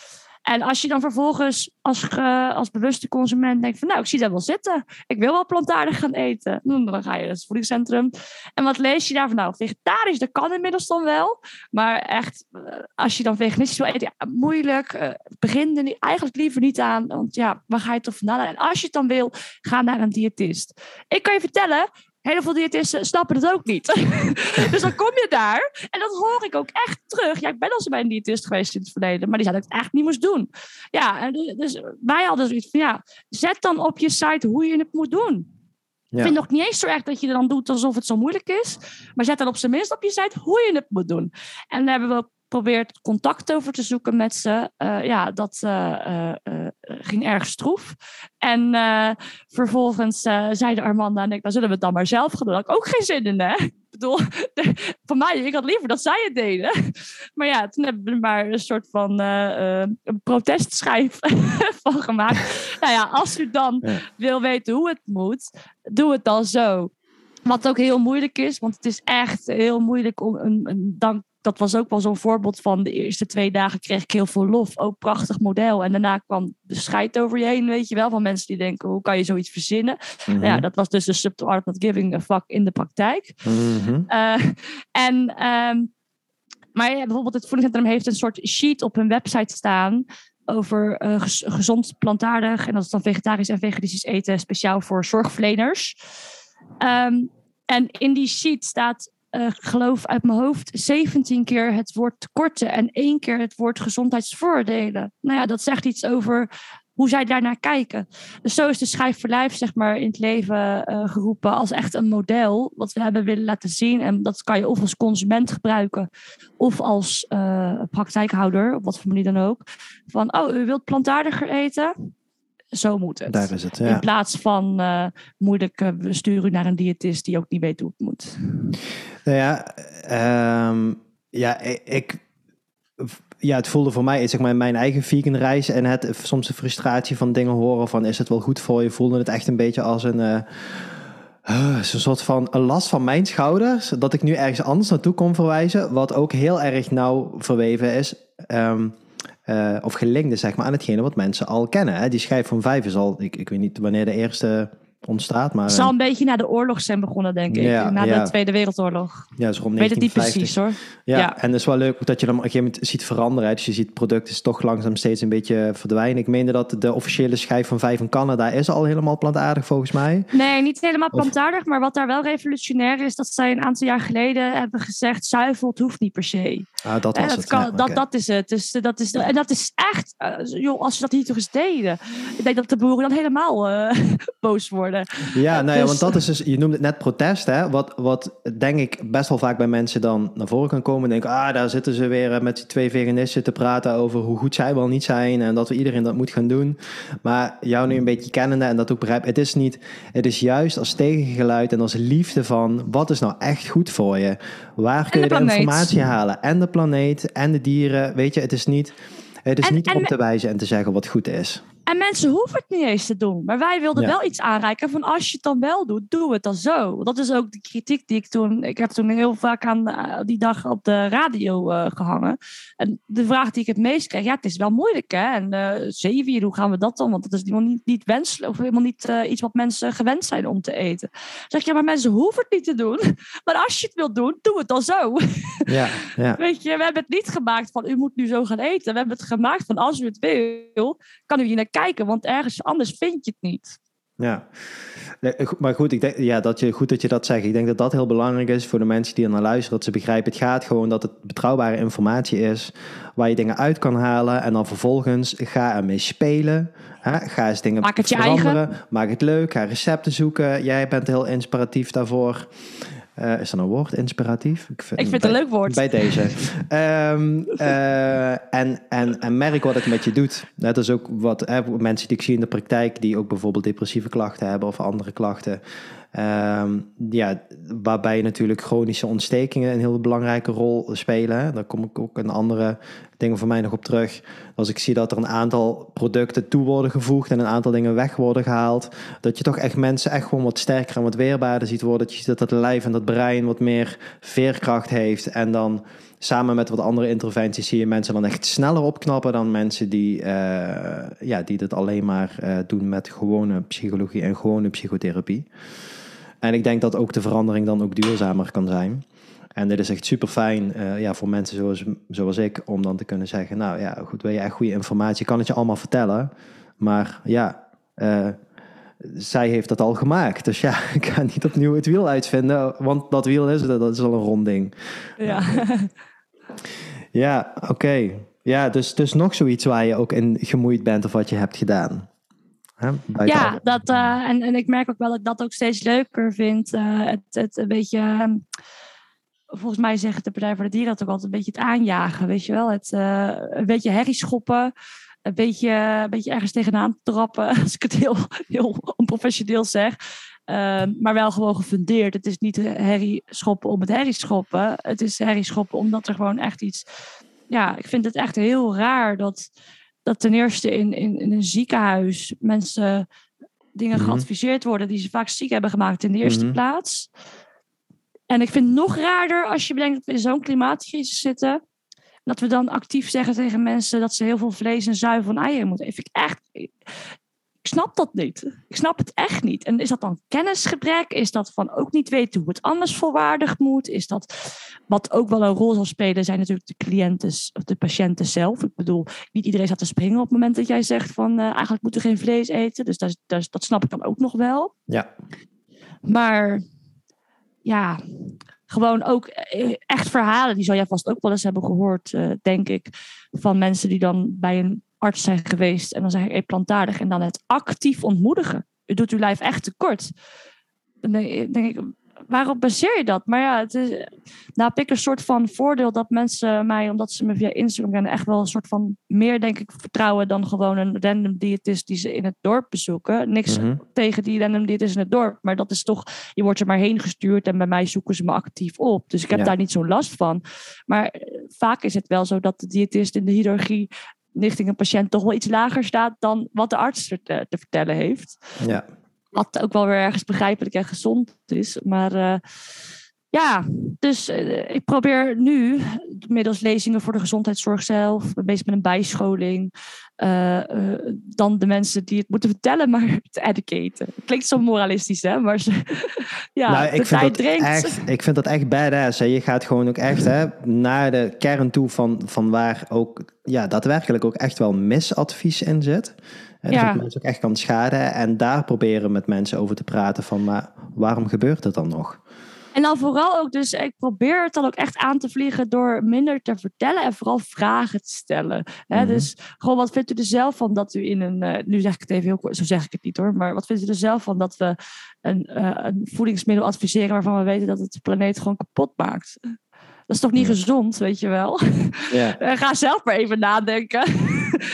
En als je dan vervolgens als, als bewuste consument denkt van nou, ik zie dat wel zitten. Ik wil wel plantaardig gaan eten. Dan ga je naar het voedingscentrum. En wat lees je daarvan? Nou, vegetarisch, dat kan inmiddels dan wel. Maar echt, eh, als je dan veganistisch wil eten, moeilijk. Uh, begin er niet, eigenlijk liever niet aan. Want ja, waar ga je toch vandaan? En als je het dan wil, ga naar een diëtist. Ik kan je vertellen, Heel veel diëtisten snappen het ook niet. dus dan kom je daar en dat hoor ik ook echt terug. Ja, ik ben al eens bij een diëtist geweest in het verleden, maar die zei dat ik het echt niet moest doen. Ja, dus wij hadden zoiets van ja, zet dan op je site hoe je het moet doen. Ja. Ik vind nog niet eens zo erg dat je dan doet alsof het zo moeilijk is. Maar zet dan op zijn minst op je site hoe je het moet doen. En dan hebben we probeert contact over te zoeken met ze. Uh, ja, dat uh, uh, ging erg stroef. En vervolgens zeiden Armanda en ik, dan zullen we het dan maar zelf gaan doen. Daar had ik ook geen zin in, hè? Ik bedoel, voor mij, ik had liever dat zij het deden. Maar ja, toen hebben we er maar een soort van een protestschijf van gemaakt. nou ja, als u dan wil weten hoe het moet, doe het dan zo. Wat ook heel moeilijk is, want het is echt heel moeilijk om een, een dank dat was ook wel zo'n voorbeeld van de eerste twee dagen kreeg ik heel veel lof. Ook prachtig model. En daarna kwam de scheid over je heen, weet je wel. Van mensen die denken, hoe kan je zoiets verzinnen? Mhm. ja, dat was dus de subtle art not giving a fuck in de praktijk. Mm en, um, maar ja, bijvoorbeeld het voedingscentrum heeft een soort sheet op hun website staan over uh, gezond plantaardig. En dat is dan vegetarisch en veganistisch eten, speciaal voor zorgverleners. Um, en in die sheet staat uh, geloof uit mijn hoofd, 17 keer het woord tekorten en één keer het woord gezondheidsvoordelen. Nou ja, dat zegt iets over hoe zij daarnaar kijken. Dus zo is de schijf zeg maar, in het leven uh, geroepen als echt een model wat we hebben willen laten zien. En dat kan je of als consument gebruiken of als uh, praktijkhouder, op wat voor manier dan ook. Van, oh, u wilt plantaardiger eten? Zo moet het. Daar is het, ja. In plaats van uh, moeilijk, uh, we sturen naar een diëtist die ook niet weet hoe het moet. Nou ja, um, ja, ik, ja, het voelde voor mij, zeg maar, mijn eigen vegan reis en het soms de frustratie van dingen horen van is het wel goed voor je, voelde het echt een beetje als een... Uh, een soort van een last van mijn schouders, dat ik nu ergens anders naartoe kon verwijzen, wat ook heel erg nauw verweven is. Um, uh, of gelinkt is zeg maar, aan hetgene wat mensen al kennen. Hè? Die schijf van vijf is al, ik, ik weet niet wanneer de eerste ontstaat. Maar, het zal een beetje na de oorlog zijn begonnen, denk ik. na de Tweede Wereldoorlog. Ja, zo rond Weet het niet precies hoor. Ja, ja, en het is wel leuk dat je dan op een gegeven moment ziet veranderen. Dus je ziet producten toch langzaam steeds een beetje verdwijnen. Ik meende dat de officiële schijf van vijf in Canada is al helemaal plantaardig volgens mij. Nee, niet helemaal plantaardig. Maar wat daar wel revolutionair is, dat zij een aantal jaar geleden hebben gezegd, zuivel, hoeft niet per se. Ah, dat was dat het. Kan, dat, dat is het. Dus dat is, en dat is echt, uh, joh, als ze dat hier toch eens deden. Ik denk dat de boeren dan helemaal uh, boos worden. Ja, nou ja, want dat is dus, je noemde het net protest, hè? Wat, wat denk ik best wel vaak bij mensen dan naar voren kan komen. Denk, ah, daar zitten ze weer met die twee veganisten te praten over hoe goed zij wel niet zijn en dat we iedereen dat moet gaan doen. Maar jou nu een beetje kennende en dat ook begrijp, het is niet, het is juist als tegengeluid en als liefde van wat is nou echt goed voor je? Waar kun je de, de informatie halen? En de planeet en de dieren, weet je, het is niet, het is niet om te wijzen en te zeggen wat goed is. En mensen hoeven het niet eens te doen. Maar wij wilden wel iets aanreiken van als je het dan wel doet, doe het dan zo. Dat is ook de kritiek die ik toen... Ik heb toen heel vaak aan eh, die dag op de radio uh, gehangen. En de vraag die ik het meest kreeg, ja, het is wel moeilijk hè. En uh, zeewier, hoe gaan we dat dan? Want dat is helemaal niet, niet wenselijk of helemaal niet iets wat mensen gewend zijn om te eten. zeg je, ja, maar mensen hoeven het niet te doen. Maar als je het wilt doen, doe het dan zo. Ja, ja. Weet je, we hebben het niet gemaakt van u moet nu zo gaan eten. We hebben het gemaakt van als u het wil, kan u hier naar kijken, want ergens anders vind je het niet. Ja, maar goed, ik denk ja, dat je, goed dat je dat zegt. Ik denk dat dat heel belangrijk is voor de mensen die er naar luisteren. Dat ze begrijpen, het gaat gewoon dat het betrouwbare informatie is. Waar je dingen uit kan halen. En dan vervolgens ga ermee spelen. Hè? Ga eens dingen Maak het veranderen. Je eigen. Maak het leuk. Ga recepten zoeken. Jij bent heel inspiratief daarvoor. Uh, is dat een woord, inspiratief? Ik vind, ik vind het een leuk woord. Bij deze. um, uh, en, en, en merk wat het met je doet. Dat is ook wat hè, mensen die ik zie in de praktijk... die ook bijvoorbeeld depressieve klachten hebben of andere klachten... Um, ja, waarbij natuurlijk chronische ontstekingen een heel belangrijke rol spelen. Daar kom ik ook in andere dingen voor mij nog op terug. Als ik zie dat er een aantal producten toe worden gevoegd en een aantal dingen weg worden gehaald, dat je toch echt mensen echt gewoon wat sterker en wat weerbaarder ziet worden. Dat je ziet dat het lijf en dat brein wat meer veerkracht heeft. En dan samen met wat andere interventies zie je mensen dan echt sneller opknappen dan mensen die, uh, ja, die dit alleen maar uh, doen met gewone psychologie en gewone psychotherapie. En ik denk dat ook de verandering dan ook duurzamer kan zijn. En dit is echt super fijn uh, ja, voor mensen zoals, zoals ik, om dan te kunnen zeggen: Nou ja, goed, wil je echt goede informatie? kan het je allemaal vertellen. Maar ja, uh, zij heeft dat al gemaakt. Dus ja, ik ga niet opnieuw het wiel uitvinden, want dat wiel is, dat is al een rond ding. Ja, ja oké. Okay. Ja, dus, dus nog zoiets waar je ook in gemoeid bent of wat je hebt gedaan. Ja, dat, uh, en, en ik merk ook wel dat ik dat ook steeds leuker vind. Uh, het, het een beetje, uh, volgens mij zegt de Partij voor de Dieren dat ook altijd een beetje het aanjagen, weet je wel. Het uh, een beetje herrie schoppen, een beetje, een beetje ergens tegenaan trappen, als ik het heel, heel onprofessioneel zeg. Ehm, maar wel gewoon gefundeerd. Het is niet herrie schoppen om het herrie schoppen. Het is herrie schoppen omdat er gewoon echt iets... Ja, ik vind het echt heel raar dat dat ten eerste in, in, in een ziekenhuis mensen dingen mm -hmm. geadviseerd worden die ze vaak ziek hebben gemaakt in de eerste mm -hmm. plaats. En ik vind het nog raarder als je bedenkt dat we in zo'n klimaatcrisis zitten. Dat we dan actief zeggen tegen mensen dat ze heel veel vlees en zuivel en eieren moeten. Vind ik echt. Ik snap dat niet. Ik snap het echt niet. En is dat dan kennisgebrek? Is dat van ook niet weten hoe het anders volwaardig moet? Is dat wat ook wel een rol zal spelen, zijn natuurlijk de cliënten of de patiënten zelf. Ik bedoel, niet iedereen staat te springen op het moment dat jij zegt van uh, eigenlijk moeten we geen vlees eten. Dus dat, dat, dat snap ik dan ook nog wel. Ja. Maar ja, gewoon ook echt verhalen, die zal jij vast ook wel eens hebben gehoord, uh, denk ik, van mensen die dan bij een arts zijn geweest en dan zeg ik hey, plantaardig en dan het actief ontmoedigen. U doet uw lijf echt tekort. Dan denk ik, waarop baseer je dat? Maar ja, het is, nou heb ik een soort van voordeel dat mensen mij, omdat ze me via Instagram kennen, echt wel een soort van meer, denk ik, vertrouwen dan gewoon een random diëtist die ze in het dorp bezoeken. Niks mm -hmm. tegen die random diëtist in het dorp, maar dat is toch, je wordt er maar heen gestuurd en bij mij zoeken ze me actief op. Dus ik heb ja. daar niet zo'n last van. Maar vaak is het wel zo dat de diëtist in de chirurgie richting een patiënt toch wel iets lager staat dan wat de arts te, te vertellen heeft. Ja. Wat ook wel weer ergens begrijpelijk en gezond is. Maar uh, ja, dus uh, ik probeer nu middels lezingen voor de gezondheidszorg zelf, bezig met een bijscholing, uh, dan de mensen die het moeten vertellen, maar te educaten. Klinkt zo moralistisch, hè? Maar ze, ja, nou, ik, vind dat echt, ik vind dat echt badass. Hè? Je gaat gewoon ook echt hè, naar de kern toe van, van waar ook ja, daadwerkelijk ook echt wel misadvies in zit. En ja. dat mensen ook echt kan schaden. En daar proberen met mensen over te praten van, maar waarom gebeurt het dan nog? En dan vooral ook, dus ik probeer het dan ook echt aan te vliegen door minder te vertellen en vooral vragen te stellen. Hè? Mm -hmm. Dus gewoon, wat vindt u er zelf van dat u in een, uh, nu zeg ik het even heel kort, zo zeg ik het niet hoor, maar wat vindt u er zelf van dat we een, uh, een voedingsmiddel adviseren waarvan we weten dat het de planeet gewoon kapot maakt? Dat is toch niet gezond, weet je wel? Ja. Ga zelf maar even nadenken.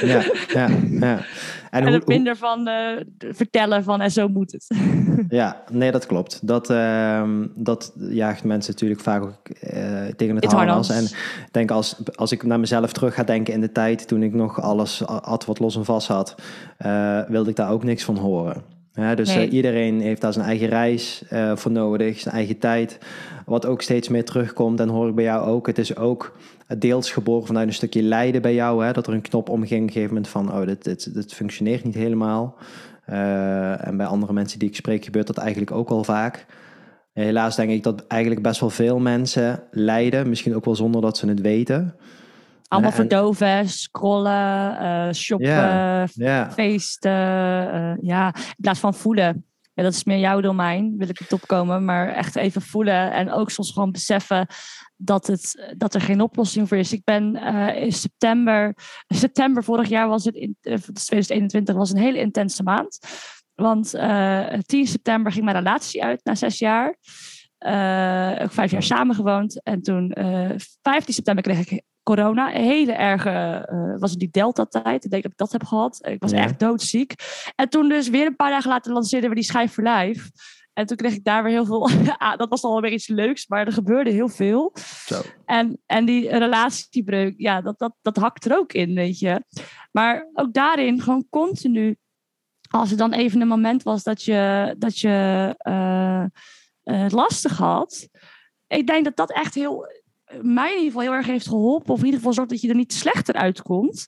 Ja, ja, ja. En, hoe- het minder van eh, vertellen van en zo moet het. Ja, nee, dat klopt. Dat, ehm, dat jaagt mensen natuurlijk vaak ook eh, tegen het Het harnas. En ik denk als, als ik naar mezelf terug ga denken in de tijd toen ik nog alles had wat los en vast had, eh, wilde ik daar ook niks van horen. Ja, dus Nee. iedereen heeft daar zijn eigen reis voor nodig, zijn eigen tijd. Wat ook steeds meer terugkomt, en hoor ik bij jou ook. Het is ook deels geboren vanuit een stukje lijden bij jou. Hè, dat er een knop omging op een gegeven moment van, oh, dit, dit, dit functioneert niet helemaal. Eh, en bij andere mensen die ik spreek gebeurt dat eigenlijk ook al vaak. Helaas denk ik dat eigenlijk best wel veel mensen lijden, misschien ook wel zonder dat ze het weten. Allemaal Ja, en- verdoven, scrollen, eh, shoppen, feesten. eh, ja, in plaats van voelen. Ja, dat is meer jouw domein, wil ik het opkomen. Maar echt even voelen en ook soms gewoon beseffen dat, het, dat er geen oplossing voor is. Ik ben eh, in september, september vorig jaar was het, in, eh, 2021 was een hele intense maand. Want eh 10 september ging mijn relatie uit na zes jaar. Eh, ook vijf jaar samengewoond. En toen, eh 15 september, kreeg ik corona. Een hele erge, eh, was het die Delta-tijd. Ik denk dat ik dat heb gehad. Ik was Ja. echt doodziek. En toen dus weer een paar dagen later lanceerden we die schijf voor lijf. En toen kreeg ik daar weer heel veel... ah, dat was al weer iets leuks, maar er gebeurde heel veel. zo. En, en die relatiebreuk, ja, dat, dat, dat hakt er ook in, weet je. Maar ook daarin gewoon continu, als er dan even een moment was dat je, dat je eh, eh, het lastig had. Ik denk dat dat echt heel, mij in ieder geval heel erg heeft geholpen. Of in ieder geval zorgt dat je er niet slechter uitkomt.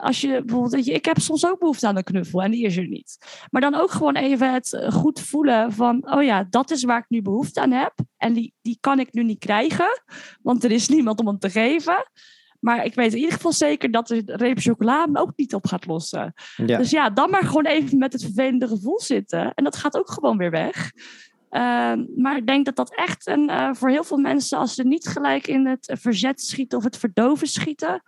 Als je bijvoorbeeld, weet je, ik heb soms ook behoefte aan een knuffel en die is er niet. Maar dan ook gewoon even het eh, goed voelen van, oh ja, dat is waar ik nu behoefte aan heb. En die, die kan ik nu niet krijgen, want er is niemand om hem te geven. Maar ik weet in ieder geval zeker dat de reep chocola hem ook niet op gaat lossen. Ja. Dus ja, dan maar gewoon even met het vervelende gevoel zitten. En dat gaat ook gewoon weer weg. Ehm, maar ik denk dat dat echt een, eh, voor heel veel mensen, als ze niet gelijk in het verzet schieten of het verdoven schieten,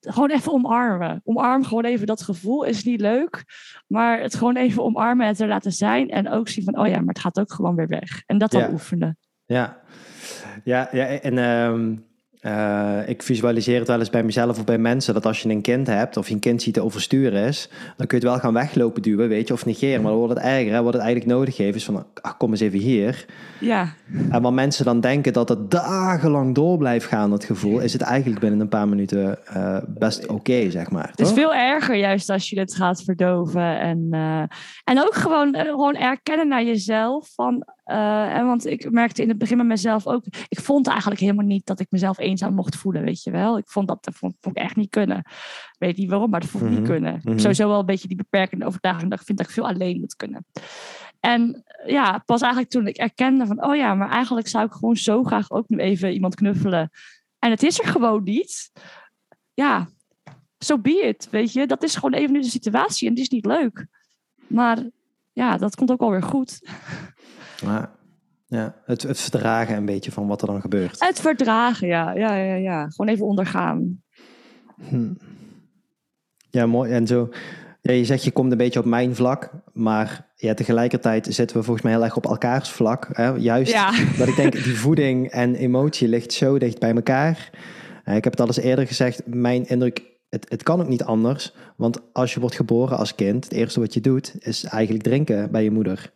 gewoon even omarmen. Omarm gewoon even dat gevoel. Is niet leuk, maar het gewoon even omarmen en het er laten zijn. En ook zien van, oh ja, maar het gaat ook gewoon weer weg. En dat dan Ja. oefenen. Ja, ja, ja en ehm, eh, ik visualiseer het wel eens bij mezelf of bij mensen dat als je een kind hebt of je een kind ziet te oversturen is, dan kun je het wel gaan weglopen duwen, weet je, of negeren. Maar dan wordt het erger. Hè? Wat het eigenlijk nodig heeft is van, ach, kom eens even hier. Ja, En wat mensen dan denken dat het dagenlang door blijft gaan, dat gevoel, is het eigenlijk binnen een paar minuten eh, best oké, zeg maar. Het is toch? veel erger juist als je het gaat verdoven. En, eh, en ook gewoon, gewoon erkennen naar jezelf. Van, eh, en want ik merkte in het begin met mezelf ook... Ik vond eigenlijk helemaal niet dat ik mezelf eenzaam mocht voelen, weet je wel. Ik vond dat, dat vond, vond ik echt niet kunnen. Ik weet niet waarom, maar dat vond ik Mhm, niet kunnen. mhm. Sowieso wel een beetje die beperkende overtuiging. Dat ik vind dat ik veel alleen moet kunnen. En ja, pas eigenlijk toen ik erkende van... Oh ja, maar eigenlijk zou ik gewoon zo graag ook nu even iemand knuffelen. En het is er gewoon niet. Ja, so be it, weet je. Dat is gewoon even nu de situatie en die is niet leuk. Maar ja, dat komt ook alweer goed. Ja, ja. Het, het verdragen een beetje van wat er dan gebeurt. Het verdragen, ja. Ja, ja, ja. Gewoon even ondergaan. Hm. Ja, mooi. En zo, ja, je zegt je komt een beetje op mijn vlak, maar ja, tegelijkertijd zitten we volgens mij heel erg op elkaars vlak. Hè? Juist Ja. dat ik denk, die voeding en emotie ligt zo dicht bij elkaar. Eh, ik heb het al eens eerder gezegd, mijn indruk, het, het kan ook niet anders. Want als je wordt geboren als kind, het eerste wat je doet, is eigenlijk drinken bij je moeder.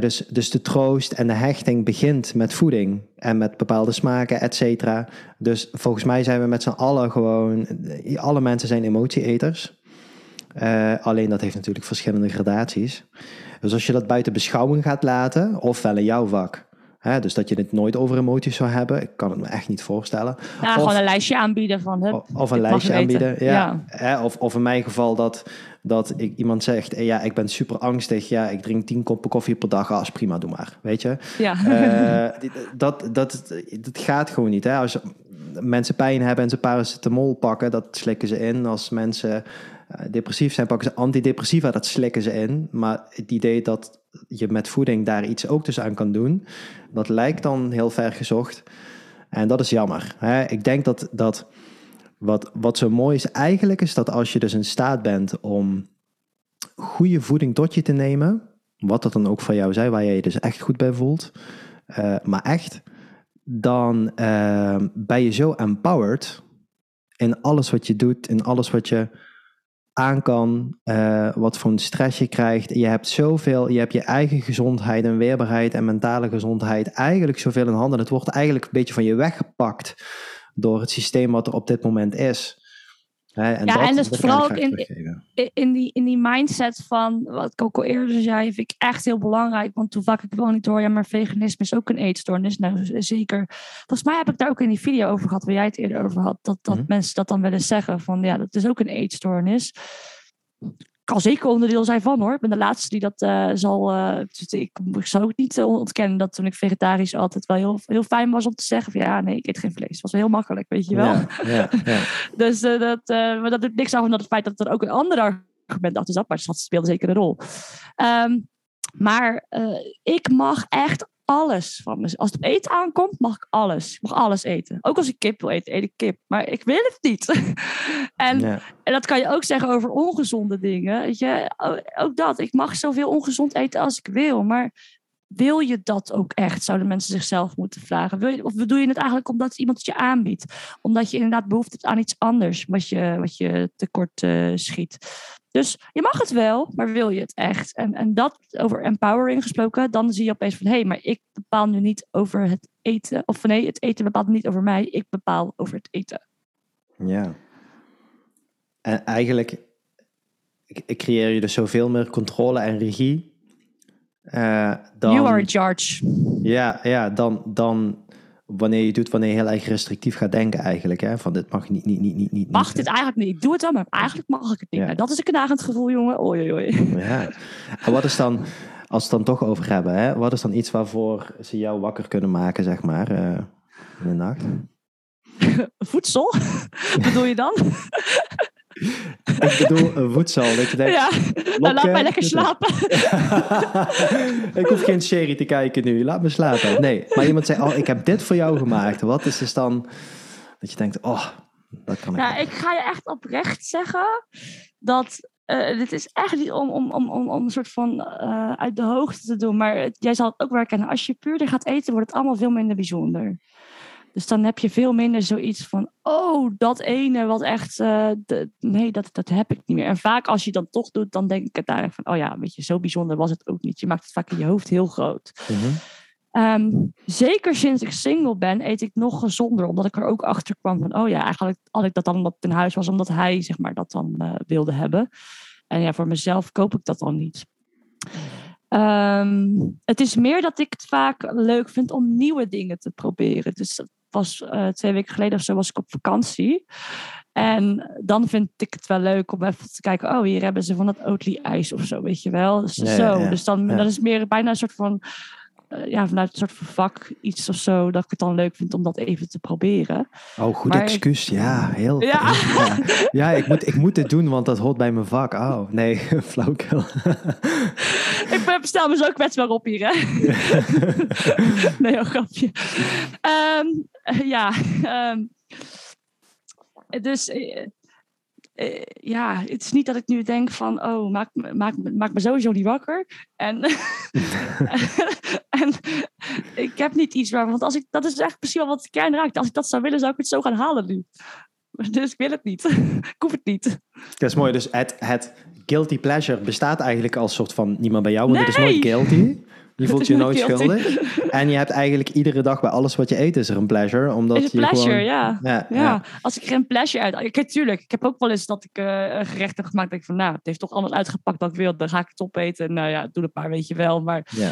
Dus, dus de troost en de hechting begint met voeding en met bepaalde smaken, et cetera. Dus volgens mij zijn we met z'n allen gewoon, alle mensen zijn emotieeters. Eh, alleen dat heeft natuurlijk verschillende gradaties. Dus als je dat buiten beschouwing gaat laten, ofwel in jouw vak, dus dat je het nooit over emoties zou hebben, ik kan het me echt niet voorstellen. Ja, Of- gewoon een lijstje aanbieden van... Hup, of, een lijstje aanbieden. Ja. Of, of in mijn geval dat, dat ik, iemand zegt: Ja, ik ben super angstig. Ja, ik drink tien koppen koffie per dag. Als prima, doe maar. Weet je? ja. Eh, dat, dat, dat gaat gewoon niet. Hè? Als mensen pijn hebben en ze paracetamol pakken, dat slikken ze in. Als mensen eh, depressief zijn, pakken ze antidepressiva, dat slikken ze in. Maar het idee dat je met voeding daar iets ook dus aan kan doen, dat lijkt dan heel ver gezocht. En dat is jammer. Hè? Ik denk dat, dat wat, wat zo mooi is eigenlijk, is dat als je dus in staat bent om goede voeding tot je te nemen, wat dat dan ook voor jou zij, waar jij je dus echt goed bij voelt, eh, maar echt, dan uh, ben je zo empowered in alles wat je doet, in alles wat je aan kan, uh, wat voor een stress je krijgt. Je hebt zoveel, je hebt je eigen gezondheid en weerbaarheid en mentale gezondheid eigenlijk zoveel in handen. Het wordt eigenlijk een beetje van je weggepakt door het systeem wat er op dit moment is. en ja, en dus vooral ook in, in, die, in die mindset van, wat ik ook al eerder zei, vind ik echt heel belangrijk. Want toen vaak ik wel niet hoor, ja, maar veganisme is ook een eetstoornis. Nou, zeker. Volgens mij heb ik daar ook in die video over gehad, waar jij het eerder over had, dat, dat mhm. mensen dat dan willen zeggen van, ja, dat is ook een eetstoornis kan zeker onderdeel zijn van hoor. Ik ben de laatste die dat uh, zal. Uh, ik, ik zou ook niet ontkennen dat toen ik vegetarisch altijd wel heel, heel fijn was om te zeggen: van ja, nee, ik eet geen vlees. Het was heel makkelijk, weet je wel. Ja, ja, ja. dus uh, dat, maar dat doet niks af van het feit dat er ook een ander argument achter zat, maar dat speelde zeker een rol. Um, maar ik mag echt alles van me. Als het op eten aankomt, mag ik alles. Ik mag alles eten. Ook als ik kip wil eten, eet ik kip. Maar ik wil het niet. en, en dat kan je ook zeggen over ongezonde dingen. Weet je? Ook dat. Ik mag zoveel ongezond eten als ik wil. Maar wil je dat ook echt? Zouden mensen zichzelf moeten vragen. Wil je, of doe je het eigenlijk omdat iemand het je aanbiedt? Omdat je inderdaad behoefte hebt aan iets anders wat je, wat je tekort uh, schiet. Dus je mag het wel, maar wil je het echt? En, en dat over empowering gesproken, dan zie je opeens van hé, hey, maar ik bepaal nu niet over het eten. Of nee, het eten bepaalt niet over mij, ik bepaal over het eten. Ja. En eigenlijk creëer je dus zoveel meer controle en regie. Uh, dan, you are in charge. Ja, ja dan, dan wanneer je doet, wanneer je heel erg restrictief gaat denken eigenlijk. Hè? Van dit mag niet, niet, niet, niet, niet. Mag dit eigenlijk niet? Doe het dan, maar eigenlijk mag ik het niet. Ja. Dat is een knagend gevoel, jongen. Oei, oei, oei. Ja. En wat is dan, als we het dan toch over hebben, hè? wat is dan iets waarvoor ze jou wakker kunnen maken, zeg maar, uh, in de nacht? Voedsel? bedoel je dan? Ik bedoel voedsel. Dat je denkt, ja, nou, laat mij lekker slapen. ik hoef geen serie te kijken nu. Laat me slapen. Nee, maar iemand zei, oh, ik heb dit voor jou gemaakt. Wat is dus dan dat je denkt, oh, dat kan ik Ja, ik ga je echt oprecht zeggen dat uh, dit is echt niet om, om, om, om, om een soort van uh, uit de hoogte te doen. Maar jij zal het ook wel herkennen. Als je puur gaat eten, wordt het allemaal veel minder bijzonder. Dus dan heb je veel minder zoiets van, oh, dat ene wat echt, uh, de, nee, dat, dat heb ik niet meer. En vaak als je dan toch doet, dan denk ik uiteindelijk van, oh ja, weet je, zo bijzonder was het ook niet. Je maakt het vaak in je hoofd heel groot. Mm -hmm. zeker sinds ik single ben, eet ik nog gezonder. Omdat ik er ook achter kwam van, oh ja, eigenlijk had ik dat dan omdat het in huis was, omdat hij zeg maar, dat dan uh, wilde hebben. En ja, voor mezelf koop ik dat dan niet. Um, het is meer dat ik het vaak leuk vind om nieuwe dingen te proberen. Dus was uh, twee weken geleden of zo was ik op vakantie. En dan vind ik het wel leuk om even te kijken. Oh, hier hebben ze van dat Oatly ijs of zo, weet je wel. Dus, zo. dus dan dat is meer bijna een soort van ja, vanuit een soort van vak iets of zo, dat ik het dan leuk vind om dat even te proberen. Oh, goed excuus. Ja, heel. Ja, ja. ja. ik, moet, ik moet dit doen, want dat hoort bij mijn vak. Oh, nee, flauwkul. ik bestel me zo kwetsbaar op hier, hè? nee, een grapje. Um, ja, um, dus uh, uh, ja, het is niet dat ik nu denk van, oh, maak, maak, maak me sowieso niet wakker. En, en ik heb niet iets waar, want als ik, dat is echt precies wel wat de kern raakt. Als ik dat zou willen, zou ik het zo gaan halen nu. Dus ik wil het niet. ik hoef het niet. Dat is mooi. Dus het, het guilty pleasure bestaat eigenlijk als soort van niemand bij jou, want nee. het is nooit guilty. Je voelt je nooit schuldig. En je hebt eigenlijk iedere dag bij alles wat je eet is er een pleasure. Omdat is een pleasure, gewoon... ja. Ja, ja. Als ik geen pleasure uit... Ik, tuurlijk, ik heb ook wel eens dat ik uh, een gerecht heb gemaakt. Dat ik van, nou, het heeft toch anders uitgepakt dan ik wil. Dan ga ik het opeten. Nou ja, doe een paar, weet je wel. Maar ja.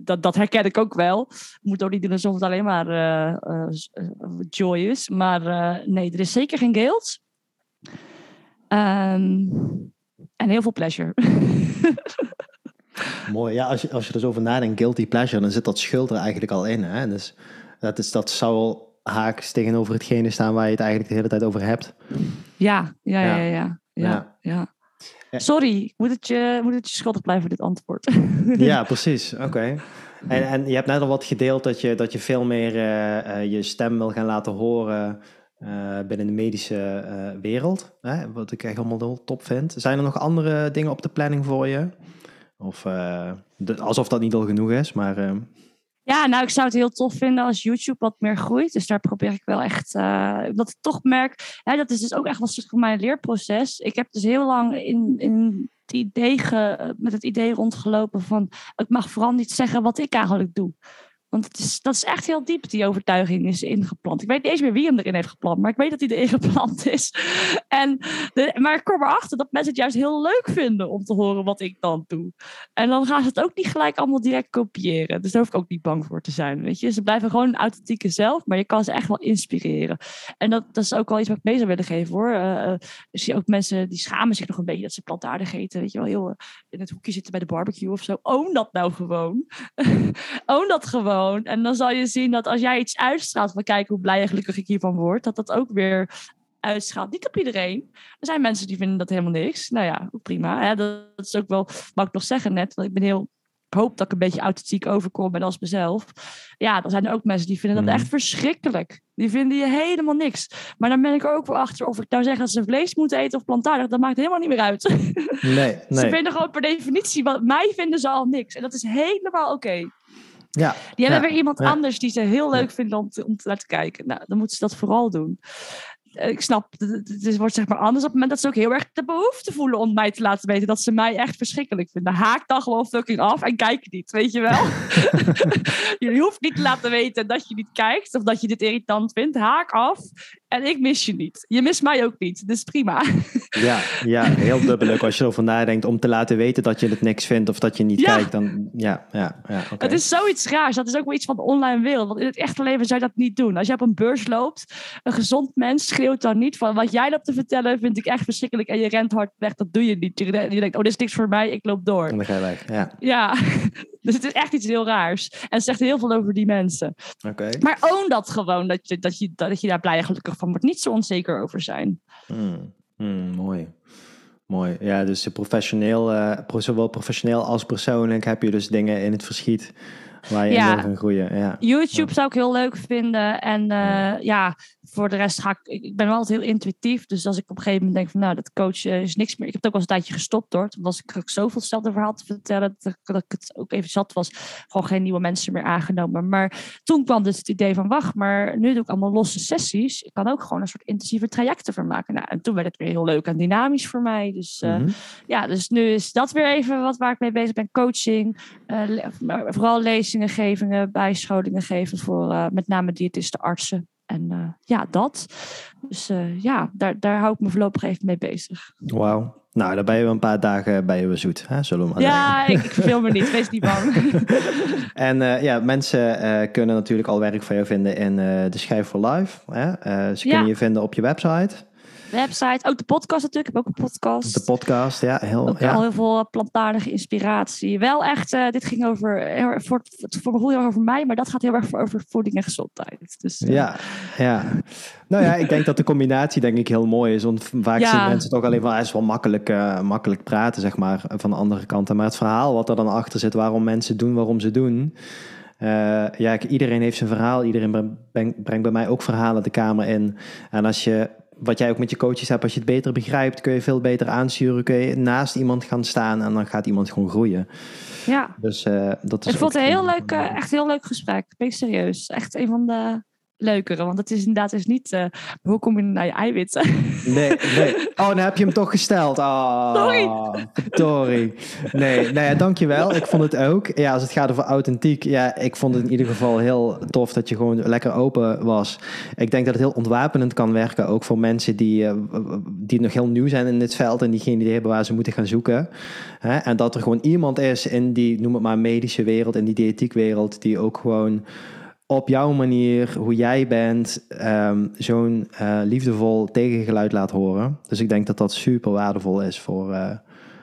dat, dat herken ik ook wel. moet ook niet doen alsof het alleen maar uh, uh, joy is. Maar nee, er is zeker geen guilt. Um, en heel veel pleasure. Mooi, ja, als je, als je er zo over nadenkt, guilty pleasure, dan zit dat schuld er eigenlijk al in. Hè? Dus dat, is, dat zou al haaks tegenover hetgene staan waar je het eigenlijk de hele tijd over hebt. Ja, ja, ja, ja. ja, ja, ja. Sorry, ik moet het, je, moet het je schuldig blijven dit antwoord. ja, precies. Oké. En, en je hebt net al wat gedeeld dat je, dat je veel meer uh, je stem wil gaan laten horen uh, binnen de medische wereld. Hè? Wat ik echt allemaal top vind. Zijn er nog andere dingen op de planning voor je? Of de, alsof dat niet al genoeg is, maar... Uh... Ja, nou, ik zou het heel tof vinden als YouTube wat meer groeit. Dus daar probeer ik wel echt, uh, dat ik toch merk, hè, dat is dus ook echt wel een stuk van mijn leerproces. Ik heb dus heel lang in, in het idee met het idee rondgelopen van, ik mag vooral niet zeggen wat ik eigenlijk doe. Want dat is echt heel diep, die overtuiging is ingeplant. Ik weet niet eens meer wie hem erin heeft geplant, maar ik weet dat hij erin geplant is. En maar ik kom erachter dat mensen het juist heel leuk vinden om te horen wat ik dan doe. En dan gaan ze het ook niet gelijk allemaal direct kopiëren. Dus daar hoef ik ook niet bang voor te zijn. Weet je? Ze blijven gewoon een authentieke zelf, maar je kan ze echt wel inspireren. En dat, dat is ook wel iets wat ik mee zou willen geven hoor. Uh, zie ook mensen die schamen zich nog een beetje dat ze plantaardig eten. Weet je wel, heel uh, in het hoekje zitten bij de barbecue of zo. Own dat nou gewoon. Own dat gewoon. En dan zal je zien dat als jij iets uitstraalt van kijk hoe blij en gelukkig ik hiervan word, dat dat ook weer uitstraalt. Niet op iedereen. Er zijn mensen die vinden dat helemaal niks. Nou ja, prima. Hè? Dat, is ook wel, wat ik nog zeggen net, want ik ben heel hoop dat ik een beetje authentiek overkom en als mezelf. Ja, dan zijn er ook mensen die vinden dat echt verschrikkelijk. Die vinden je helemaal niks. Maar dan ben ik er ook wel achter of ik nou zeg dat ze vlees moeten eten of plantaardig. Dat maakt helemaal niet meer uit. Nee, nee. ze vinden gewoon per definitie, wat mij vinden ze al niks. En dat is helemaal oké. Ja, die hebben ja, weer iemand ja. anders die ze heel leuk vinden om te, om te laten kijken. Nou, dan moeten ze dat vooral doen. Eh, Ik snap, het wordt zeg maar anders op het moment dat ze ook heel erg de behoefte voelen om mij te laten weten dat ze mij echt verschrikkelijk vinden. Haak dan gewoon fucking af en kijk niet, weet je wel. je hoeft niet te laten weten dat je niet kijkt of dat je dit irritant vindt. Haak af en ik mis je niet. Je mist mij ook niet, dus prima. Ja, ja, heel dubbelijk als je erover nadenkt om te laten weten dat je het niks vindt of dat je niet Ja. kijkt. Dan, ja, ja, ja oké. Het is zoiets raars. Dat is ook wel iets van de online wereld. Want in het echte leven zou je dat niet doen. Als je op een beurs loopt, een gezond mens schreeuwt dan niet van wat jij loopt te vertellen vind ik echt verschrikkelijk en je rent hard weg. Dat doe je niet. Je je denkt, oh, dit is niks voor mij, ik loop door. En dan ga je weg. Ja, Ja, dus het is echt iets heel raars. En het zegt heel veel over die mensen. oké. Maar own dat gewoon, dat je, dat je, dat je daar blij en gelukkig van wordt. Niet zo onzeker over zijn. Hmm, hmm, mooi. Mooi. Ja, dus professioneel, eh, zowel professioneel als persoonlijk heb je dus dingen in het verschiet waar je Ja. in gaan groeien. Ja. YouTube zou ik heel leuk vinden. En eh, ja, voor de rest ga ik... Ik ben wel altijd heel intuïtief. Dus als ik op een gegeven moment denk van... Nou, dat coachen is niks meer. Ik heb het ook wel eens een tijdje gestopt hoor. Toen was ik zoveel hetzelfde verhaal te vertellen... Dat, ik- dat ik het ook even zat was. Gewoon geen nieuwe mensen meer aangenomen. Maar toen kwam dus het idee van... Wacht, maar nu doe ik allemaal losse sessies. Ik kan ook gewoon een soort intensieve trajecten van maken. Nou, en toen werd het weer heel leuk en dynamisch voor mij. Dus eh, Mhm. ja, dus nu is dat weer even wat waar ik mee bezig ben. Coaching, eh, vooral lezingen geven, bijscholingen geven voor eh, met name diëtisten, artsen. En eh, ja, dat. Dus eh, ja, daar, daar hou ik me voorlopig even mee bezig. Wauw. Nou, dan ben je wel een paar dagen bij je zoet, hè? zullen we maar zeggen. Ja, ik, ik verveel me niet. Wees niet bang. En eh, ja, mensen kunnen natuurlijk al werk van jou vinden in de Schijf voor Life. Hè? Ze Ja. kunnen je vinden op je website, Website, ook de podcast natuurlijk. Ik heb ook een podcast. de podcast. Ja, heel, Ook ja. al heel veel plantaardige inspiratie. Wel echt, eh, dit ging over, voor, voor mijn gevoel heel erg over mij, maar dat gaat heel erg over voeding en gezondheid. Dus, eh, Ja, ja. Nou ja, ik denk dat de combinatie denk ik heel mooi is. Want vaak Ja. zien mensen toch alleen van, ah, het is wel makkelijk, eh, makkelijk praten, zeg maar, van de andere kant. Maar het verhaal wat er dan achter zit, waarom mensen doen waarom ze doen. eh, ja, iedereen heeft zijn verhaal. Iedereen bre- breng- brengt bij mij ook verhalen de kamer in. En als je, wat jij ook met je coaches hebt, als je het beter begrijpt, kun je veel beter aansturen. Kun je naast iemand gaan staan en dan gaat iemand gewoon groeien. ja. Dus eh, dat is Ik vond het een heel leuk, eh, echt heel leuk gesprek. Ben ik serieus. Echt een van de leukere. Want het is inderdaad dus niet, eh, hoe kom je naar je eiwitten? Nee, nee. Oh, dan heb je hem toch gesteld. Oh, Sorry. Sorry. Nee, nou ja, dankjewel. Ik vond het ook. Ja, als het gaat over authentiek. Ja, ik vond het in ieder geval heel tof dat je gewoon lekker open was. Ik denk dat het heel ontwapenend kan werken. Ook voor mensen die, eh, die nog heel nieuw zijn in dit veld. En die geen idee hebben waar ze moeten gaan zoeken. Hè? En dat er gewoon iemand is in die, noem het maar, medische wereld. In die diëtiekwereld. Die ook gewoon op jouw manier, hoe jij bent, ehm, zo'n eh, liefdevol tegengeluid laat horen. Dus ik denk dat dat super waardevol is voor, eh,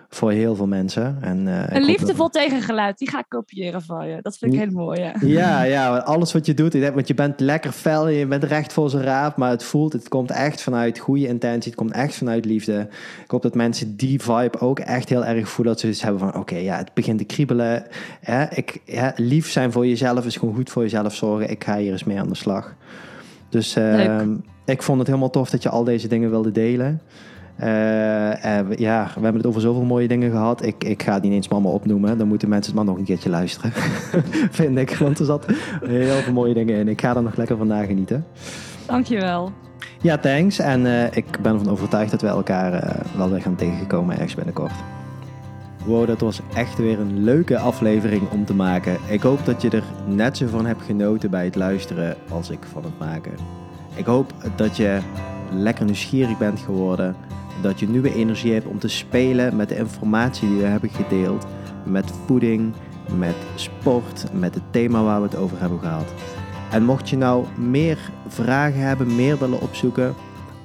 voor heel veel mensen. En, eh, Een liefdevol tegengeluid, die ga ik kopiëren van je. Dat vind ik heel mooi. Ja. Ja, ja, alles wat je doet, want je bent lekker fel, je bent recht voor zijn raap, maar het voelt, het komt echt vanuit goede intentie, het komt echt vanuit liefde. Ik hoop dat mensen die vibe ook echt heel erg voelen, dat ze dus hebben van, oké, ja, het begint te kriebelen. Hè? Ik, hè, lief zijn voor jezelf is gewoon goed voor jezelf zorgen. Ik ga hier eens mee aan de slag. Dus ehm, ik vond het helemaal tof dat je al deze dingen wilde delen. Uh, ja, we hebben het over zoveel mooie dingen gehad. Ik, ik ga het niet eens allemaal opnoemen. Dan moeten mensen het maar nog een keertje luisteren. Vind ik. Want er zat heel veel mooie dingen in. Ik ga er nog lekker van nagenieten. Dankjewel. Ja, thanks. En uh, ik ben ervan overtuigd dat we elkaar uh, wel weer gaan tegenkomen ergens binnenkort. Wow, dat was echt weer een leuke aflevering om te maken. Ik hoop dat je er net zo van hebt genoten bij het luisteren als ik van het maken. Ik hoop dat je lekker nieuwsgierig bent geworden. Dat je nieuwe energie hebt om te spelen met de informatie die we hebben gedeeld. Met voeding, met sport, met het thema waar we het over hebben gehad. En mocht je nou meer vragen hebben, meer willen opzoeken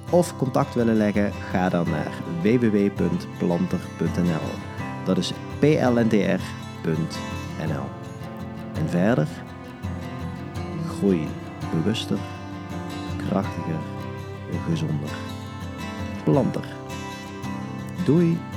of contact willen leggen, ga dan naar www.planter.nl. Dat is plntr.nl. En verder, groei bewuster, krachtiger, gezonder. Planter. Doei!